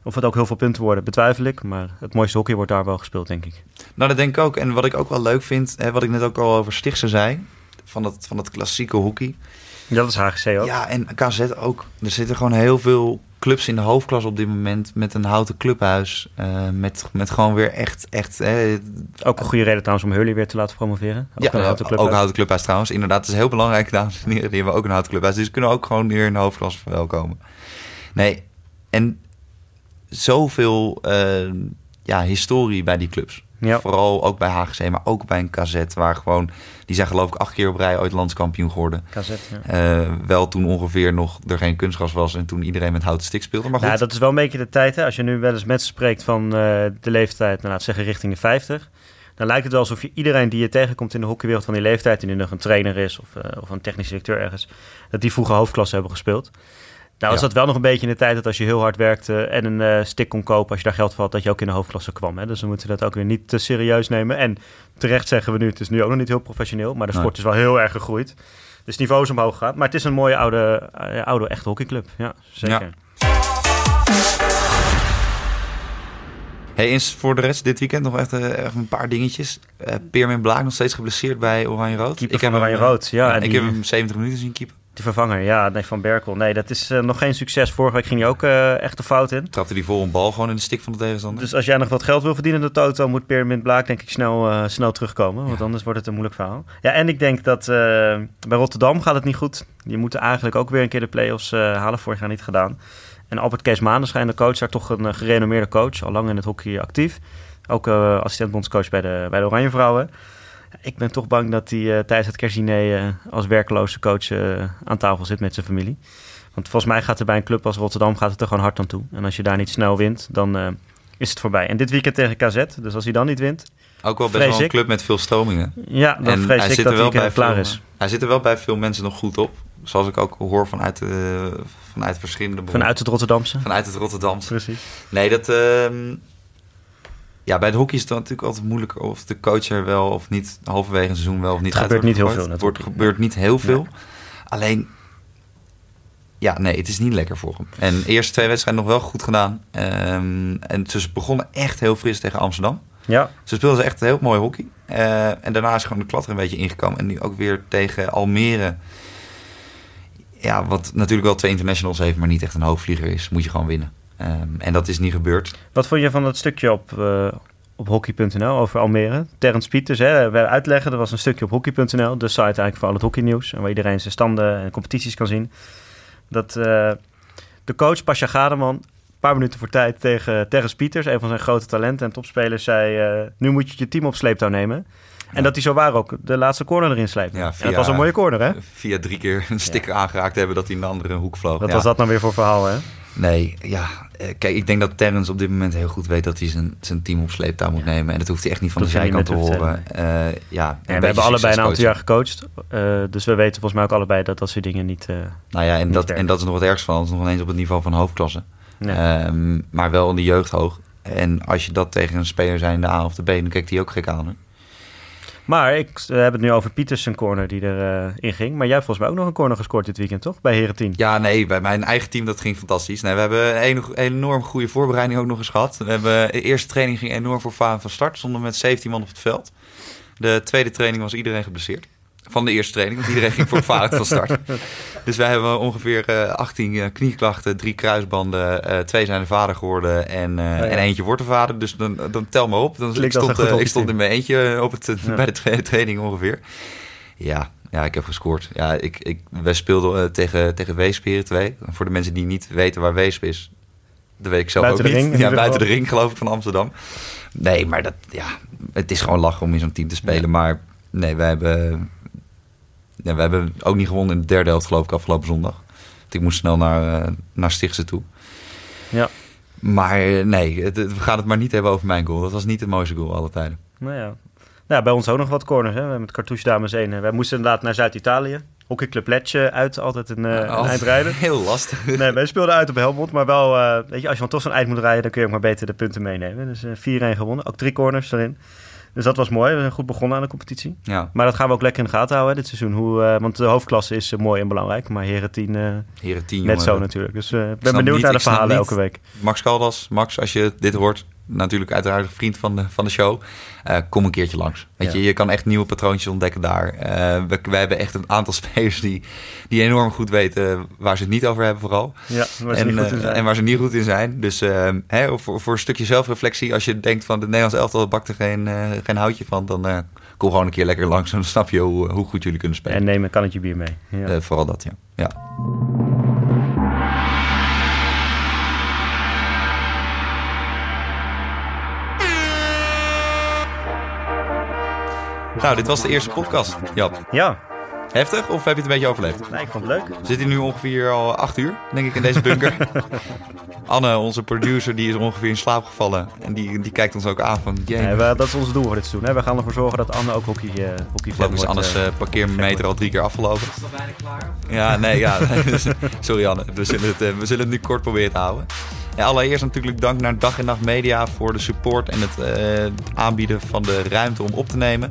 Of het ook heel veel punten worden, betwijfel ik. Maar het mooiste hockey wordt daar wel gespeeld, denk ik. Nou, dat denk ik ook. En wat ik ook wel leuk vind, hè, wat ik net ook al over Stichtse zei... van het, van het klassieke hockey. Ja, dat is HGC ook. Ja, en KZ ook. Er zitten gewoon heel veel clubs in de hoofdklasse op dit moment met een houten clubhuis. eh, met, met gewoon weer echt... echt eh, Ook een goede reden trouwens om Hurley weer te laten promoveren. Ook ja, een houten ook clubhuis. een houten clubhuis trouwens. Inderdaad, het is heel belangrijk, dames en heren. Die hebben ook een houten clubhuis. Dus kunnen ook gewoon weer in de hoofdklasse verwelkomen. Nee, en zoveel eh, ja, historie bij die clubs. Ja. Vooral ook bij HGC, maar ook bij een KZ. Waar gewoon, die zijn geloof ik acht keer op rij ooit landskampioen geworden. KZ, ja. Eh, wel toen ongeveer nog er geen kunstgras was en toen iedereen met houten stik speelde. Maar goed, Nou, dat is wel een beetje de tijd. Hè? Als je nu wel eens met ze spreekt van eh, de leeftijd, nou, we zeggen richting de 50. Dan lijkt het wel alsof je iedereen die je tegenkomt in de hockeywereld van die leeftijd, die nu nog een trainer is of, eh, of een technisch directeur ergens, dat die vroeger hoofdklasse hebben gespeeld. Nou is Ja. dat wel nog een beetje in de tijd dat als je heel hard werkte en een eh, stick kon kopen, als je daar geld voor had, dat je ook in de hoofdklasse kwam. Hè? Dus we moeten dat ook weer niet te serieus nemen. En terecht zeggen we nu, het is nu ook nog niet heel professioneel, maar de Nee. sport is wel heel erg gegroeid. Dus het niveau is omhoog gegaan. Maar het is een mooie oude, eh, oude echte hockeyclub. Ja, zeker. Hey, eens voor de rest dit weekend nog echt, eh, echt een paar dingetjes. Peermin Blaak nog steeds geblesseerd bij Oranje-Rood. Keeper van Oranje-Rood, ja, en ik die- heb hem 70 minuten zien keeper. Die vervanger, ja, nee, van Berkel. Nee, dat is eh, nog geen succes. Vorige week ging hij ook eh, echt de fout in. Trapte die vol een bal gewoon in de stik van de tegenstander. Dus als jij nog wat geld wil verdienen in de Toto, moet Peermint Blaak denk ik snel, eh, snel terugkomen. Want anders wordt het een moeilijk verhaal. Ja, en ik denk dat bij Rotterdam gaat het niet goed. Die moeten eigenlijk ook weer een keer de play-offs halen. Vorig jaar niet gedaan. En Albert Kees Maandenschijn, de coach, daar toch een gerenommeerde coach. Al lang in het hockey actief. Ook eh assistent-bondscoach bij de, bij de Oranje Vrouwen. Ik ben toch bang dat hij eh, tijdens het kerstdiner eh, als werkloze coach eh, aan tafel zit met zijn familie. Want volgens mij gaat er bij een club als Rotterdam gaat het er gewoon hard aan toe. En als je daar niet snel wint, dan is het voorbij. En dit weekend tegen KZ, dus als hij dan niet wint, Ook wel best wel een ik. club met veel stromingen. ja, dan en vrees hij ik zit dat er wel hij bij klaar veel, is. Hij zit er wel bij veel mensen nog goed op. Zoals ik ook hoor vanuit, vanuit verschillende bronnen. Vanuit het Rotterdamse. Vanuit het Rotterdamse. Precies. Nee, dat... ehm, ja, bij het hockey is het natuurlijk altijd moeilijker of de coach er wel of niet halverwege een seizoen wel of niet Het uit gebeurt niet heel veel Het wordt, gebeurt niet heel veel. Alleen, ja, nee, het is niet lekker voor hem. En de eerste twee wedstrijden nog wel goed gedaan. Ehm, en ze begonnen echt heel fris tegen Amsterdam. Ja, Ze speelden echt heel mooi hockey. Eh, en daarna is gewoon de klat er een beetje ingekomen. En nu ook weer tegen Almere. Ja, wat natuurlijk wel twee internationals heeft, maar niet echt een hoofdvlieger is. Moet je gewoon winnen. Ehm, en dat is niet gebeurd. wat vond je van dat stukje op, eh, op hockey.nl over Almere? Terrence Pieters, hè, uitleggen, er was een stukje op hockey.nl, de site eigenlijk voor al het hockeynieuws. Waar iedereen zijn standen en competities kan zien. Dat eh, de coach Pasja Gademan, een paar minuten voor tijd tegen Terrence Pieters, een van zijn grote talenten en topspelers, zei: eh, Nu moet je je team op sleeptouw nemen. En dat hij zo waar ook de laatste corner erin sleept. Ja, en via- dat was een mooie corner, hè? Via drie keer een sticker aangeraakt hebben dat hij in de andere hoek vloog. Wat was dat nou weer voor verhaal, hè? Nee, ja. eh, Kijk, ik denk dat Terrence op dit moment heel goed weet dat hij zijn, zijn team op sleeptouw moet nemen. En dat hoeft hij echt niet van Dat de zijkant te horen. Eh, ja, En we hebben allebei een aantal jaar gecoacht. eh, dus we weten volgens mij ook allebei dat dat soort dingen niet... eh, Nou ja, en dat, werken. en dat is nog het ergste van. Is nog ineens op het niveau van hoofdklasse. Ehm, maar wel in de jeugd hoog. En als je dat tegen een speler zijn in de A of de B, dan kijkt hij ook gek aan. Maar ik we hebben het nu over Pieters zijn corner die erin in ging. Maar jij hebt volgens mij ook nog een corner gescoord dit weekend, toch? Bij Heren 10. Ja, nee, bij mijn eigen team dat ging fantastisch. Nee, we hebben een enorm goede voorbereiding ook nog eens gehad. We hebben, de eerste training ging enorm voor Vaan van start. Stonden met 17 man op het veld. De tweede training was iedereen geblesseerd. Van de eerste training, want iedereen ging voor Vaan van start. Dus wij hebben ongeveer eh, 18 eh, knieklachten, drie kruisbanden. eh, twee zijn de vader geworden en, ja. en eentje wordt de vader. Dus dan, dan tel maar op. Dan, ik Klinkt stond, ik stond in mijn eentje op het, Ja. bij de training ongeveer. Ja, ja, ik heb gescoord. Ja, ik, ik, wij speelden tegen, tegen Weesp Heren 2. Voor de mensen die niet weten waar Weesp is, dat weet ik zelf Buiten ook niet. ring, ja, buiten de ring geloof ik van Amsterdam. Nee, maar dat, ja, het is gewoon lachen om in zo'n team te spelen. Maar nee, wij hebben, nee, wij hebben ook niet gewonnen in de derde helft geloof ik afgelopen zondag. Want ik moest snel naar, eh, naar Stichtse toe. Ja. Maar eh, nee, het, het- we gaan het maar niet hebben over mijn goal. Dat was niet de mooiste goal alle tijden. Nou ja. Nou, bij ons ook nog wat corners, hè? We hebben Met Cartouche Dames 1. Wij moesten inderdaad naar Zuid-Italië. Hockeyclub Letje uit, altijd een, eh een Altijd eindrijden. Heel lastig. Nee, wij speelden uit op Helmond, maar wel, eh, weet je, als je dan toch zo'n eind moet rijden, dan kun je ook maar beter de punten meenemen. Dus eh 4-1 gewonnen, ook drie corners erin. Dus dat was mooi, we zijn goed begonnen aan de competitie. Ja, Maar dat gaan we ook lekker in de gaten houden hè, dit seizoen. Hoe, eh, want de hoofdklasse is eh, mooi en belangrijk, maar heren 10 eh, heren 10 net zo natuurlijk. Dus ik ben benieuwd niet- naar de verhalen elke week. Max Caldas, Max, als je dit hoort, natuurlijk uiteraard vriend van de, van de show. Eh, kom een keertje langs. Weet Ja. je, je kan echt nieuwe patroontjes ontdekken daar. Eh, we, wij hebben echt een aantal spelers die, die enorm goed weten waar ze het niet over hebben vooral. Ja, waar ze en, niet goed in eh, zijn. en waar ze niet goed in zijn. Dus eh, hè, voor, voor een stukje zelfreflectie, als je denkt van het Nederlands elftal bakt er geen, geen houtje van, dan kom gewoon een keer lekker langs en dan snap je hoe, hoe goed jullie kunnen spelen. En neem een kannetje bier mee. Ja. Vooral dat, ja. ja. Nou, dit was de eerste podcast. Jap, ja, heftig of heb je het een beetje overleefd? nee, ik vond het leuk. We zitten nu ongeveer al acht uur, denk ik, in deze bunker. Anne, onze producer, die is ongeveer in slaap gevallen. En die, die kijkt ons ook aan van... Jee, Nee, we- dat is ons doel voor dit seizoen. Hè. We gaan ervoor zorgen dat Anne ook hockey, eh hockey ik is Anne's eh, parkeermeter al drie keer afgelopen. Is dat bijna klaar? Ja, nee, ja. Sorry Anne, we zullen, het, eh, we zullen het nu kort proberen te houden. Allereerst natuurlijk dank naar Dag en Nacht Media voor de support en het eh, aanbieden van de ruimte om op te nemen.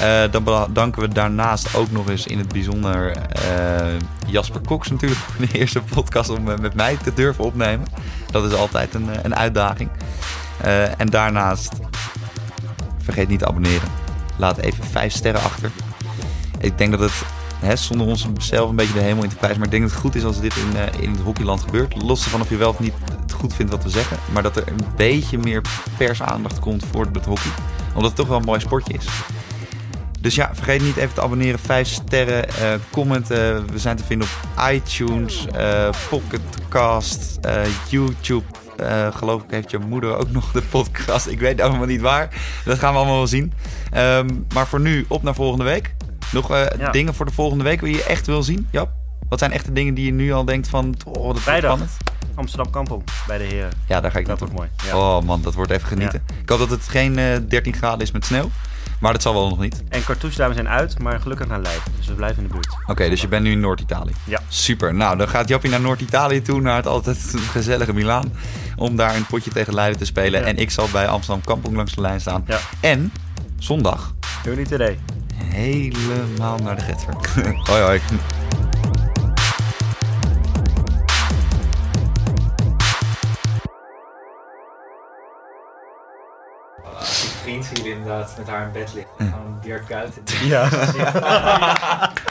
Eh, dan bedanken we daarnaast ook nog eens in het bijzonder eh, Jasper Cox natuurlijk voor de eerste podcast om met mij te durven opnemen. Dat is altijd een, een uitdaging. En daarnaast vergeet niet te abonneren. Laat even vijf sterren achter. Ik denk dat het zonder ons zelf een beetje de hemel in te prijzen. Maar ik denk dat het goed is als dit in, in het hockeyland gebeurt. Los ervan of je wel of niet goed vindt wat we zeggen. Maar dat er een beetje meer persaandacht komt voor het hockey. Omdat het toch wel een mooi sportje is. Dus ja, vergeet niet even te abonneren. Vijf sterren, eh commenten. We zijn te vinden op iTunes, eh Pocketcast, eh, YouTube. Eh, geloof ik heeft je moeder ook nog de podcast. Ik weet allemaal niet waar. Dat gaan we allemaal wel zien. Ehm, maar voor nu, op naar volgende week. Nog eh, Ja. dingen voor de volgende week die je echt wil zien? Jap? Wat zijn echte dingen die je nu al denkt van... Oh, dat Vrijdag. spannend? Amsterdam Kampong bij de heren. Ja, daar ga ik Dat naartoe. wordt mooi. Ja. Oh man, dat wordt even genieten. Ik hoop dat het geen eh, 13 graden is met sneeuw. Maar dat zal wel nog niet. En cartouchedames zijn uit, maar gelukkig naar Leiden. Dus we blijven in de buurt. Oké, dus je bent nu in Noord-Italië. Ja. Super. Nou, dan gaat Jappie naar Noord-Italië toe, naar het altijd gezellige Milaan. Om daar een potje tegen Leiden te spelen. Ja. En ik zal bij Amsterdam Kampong langs de lijn staan. Ja. En zondag niet idee. helemaal naar de Getver. hoi hoi. Vriend hier inderdaad met haar in bed ligt, gewoon Björk Kuiten. Ja.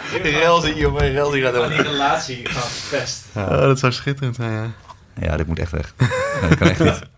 Relzie, jongen. Relzie gaat Gewoon die over. relatie gewoon verpest. dat zou schitterend zijn, ja. Ja, dit moet echt weg. Dat kan echt niet.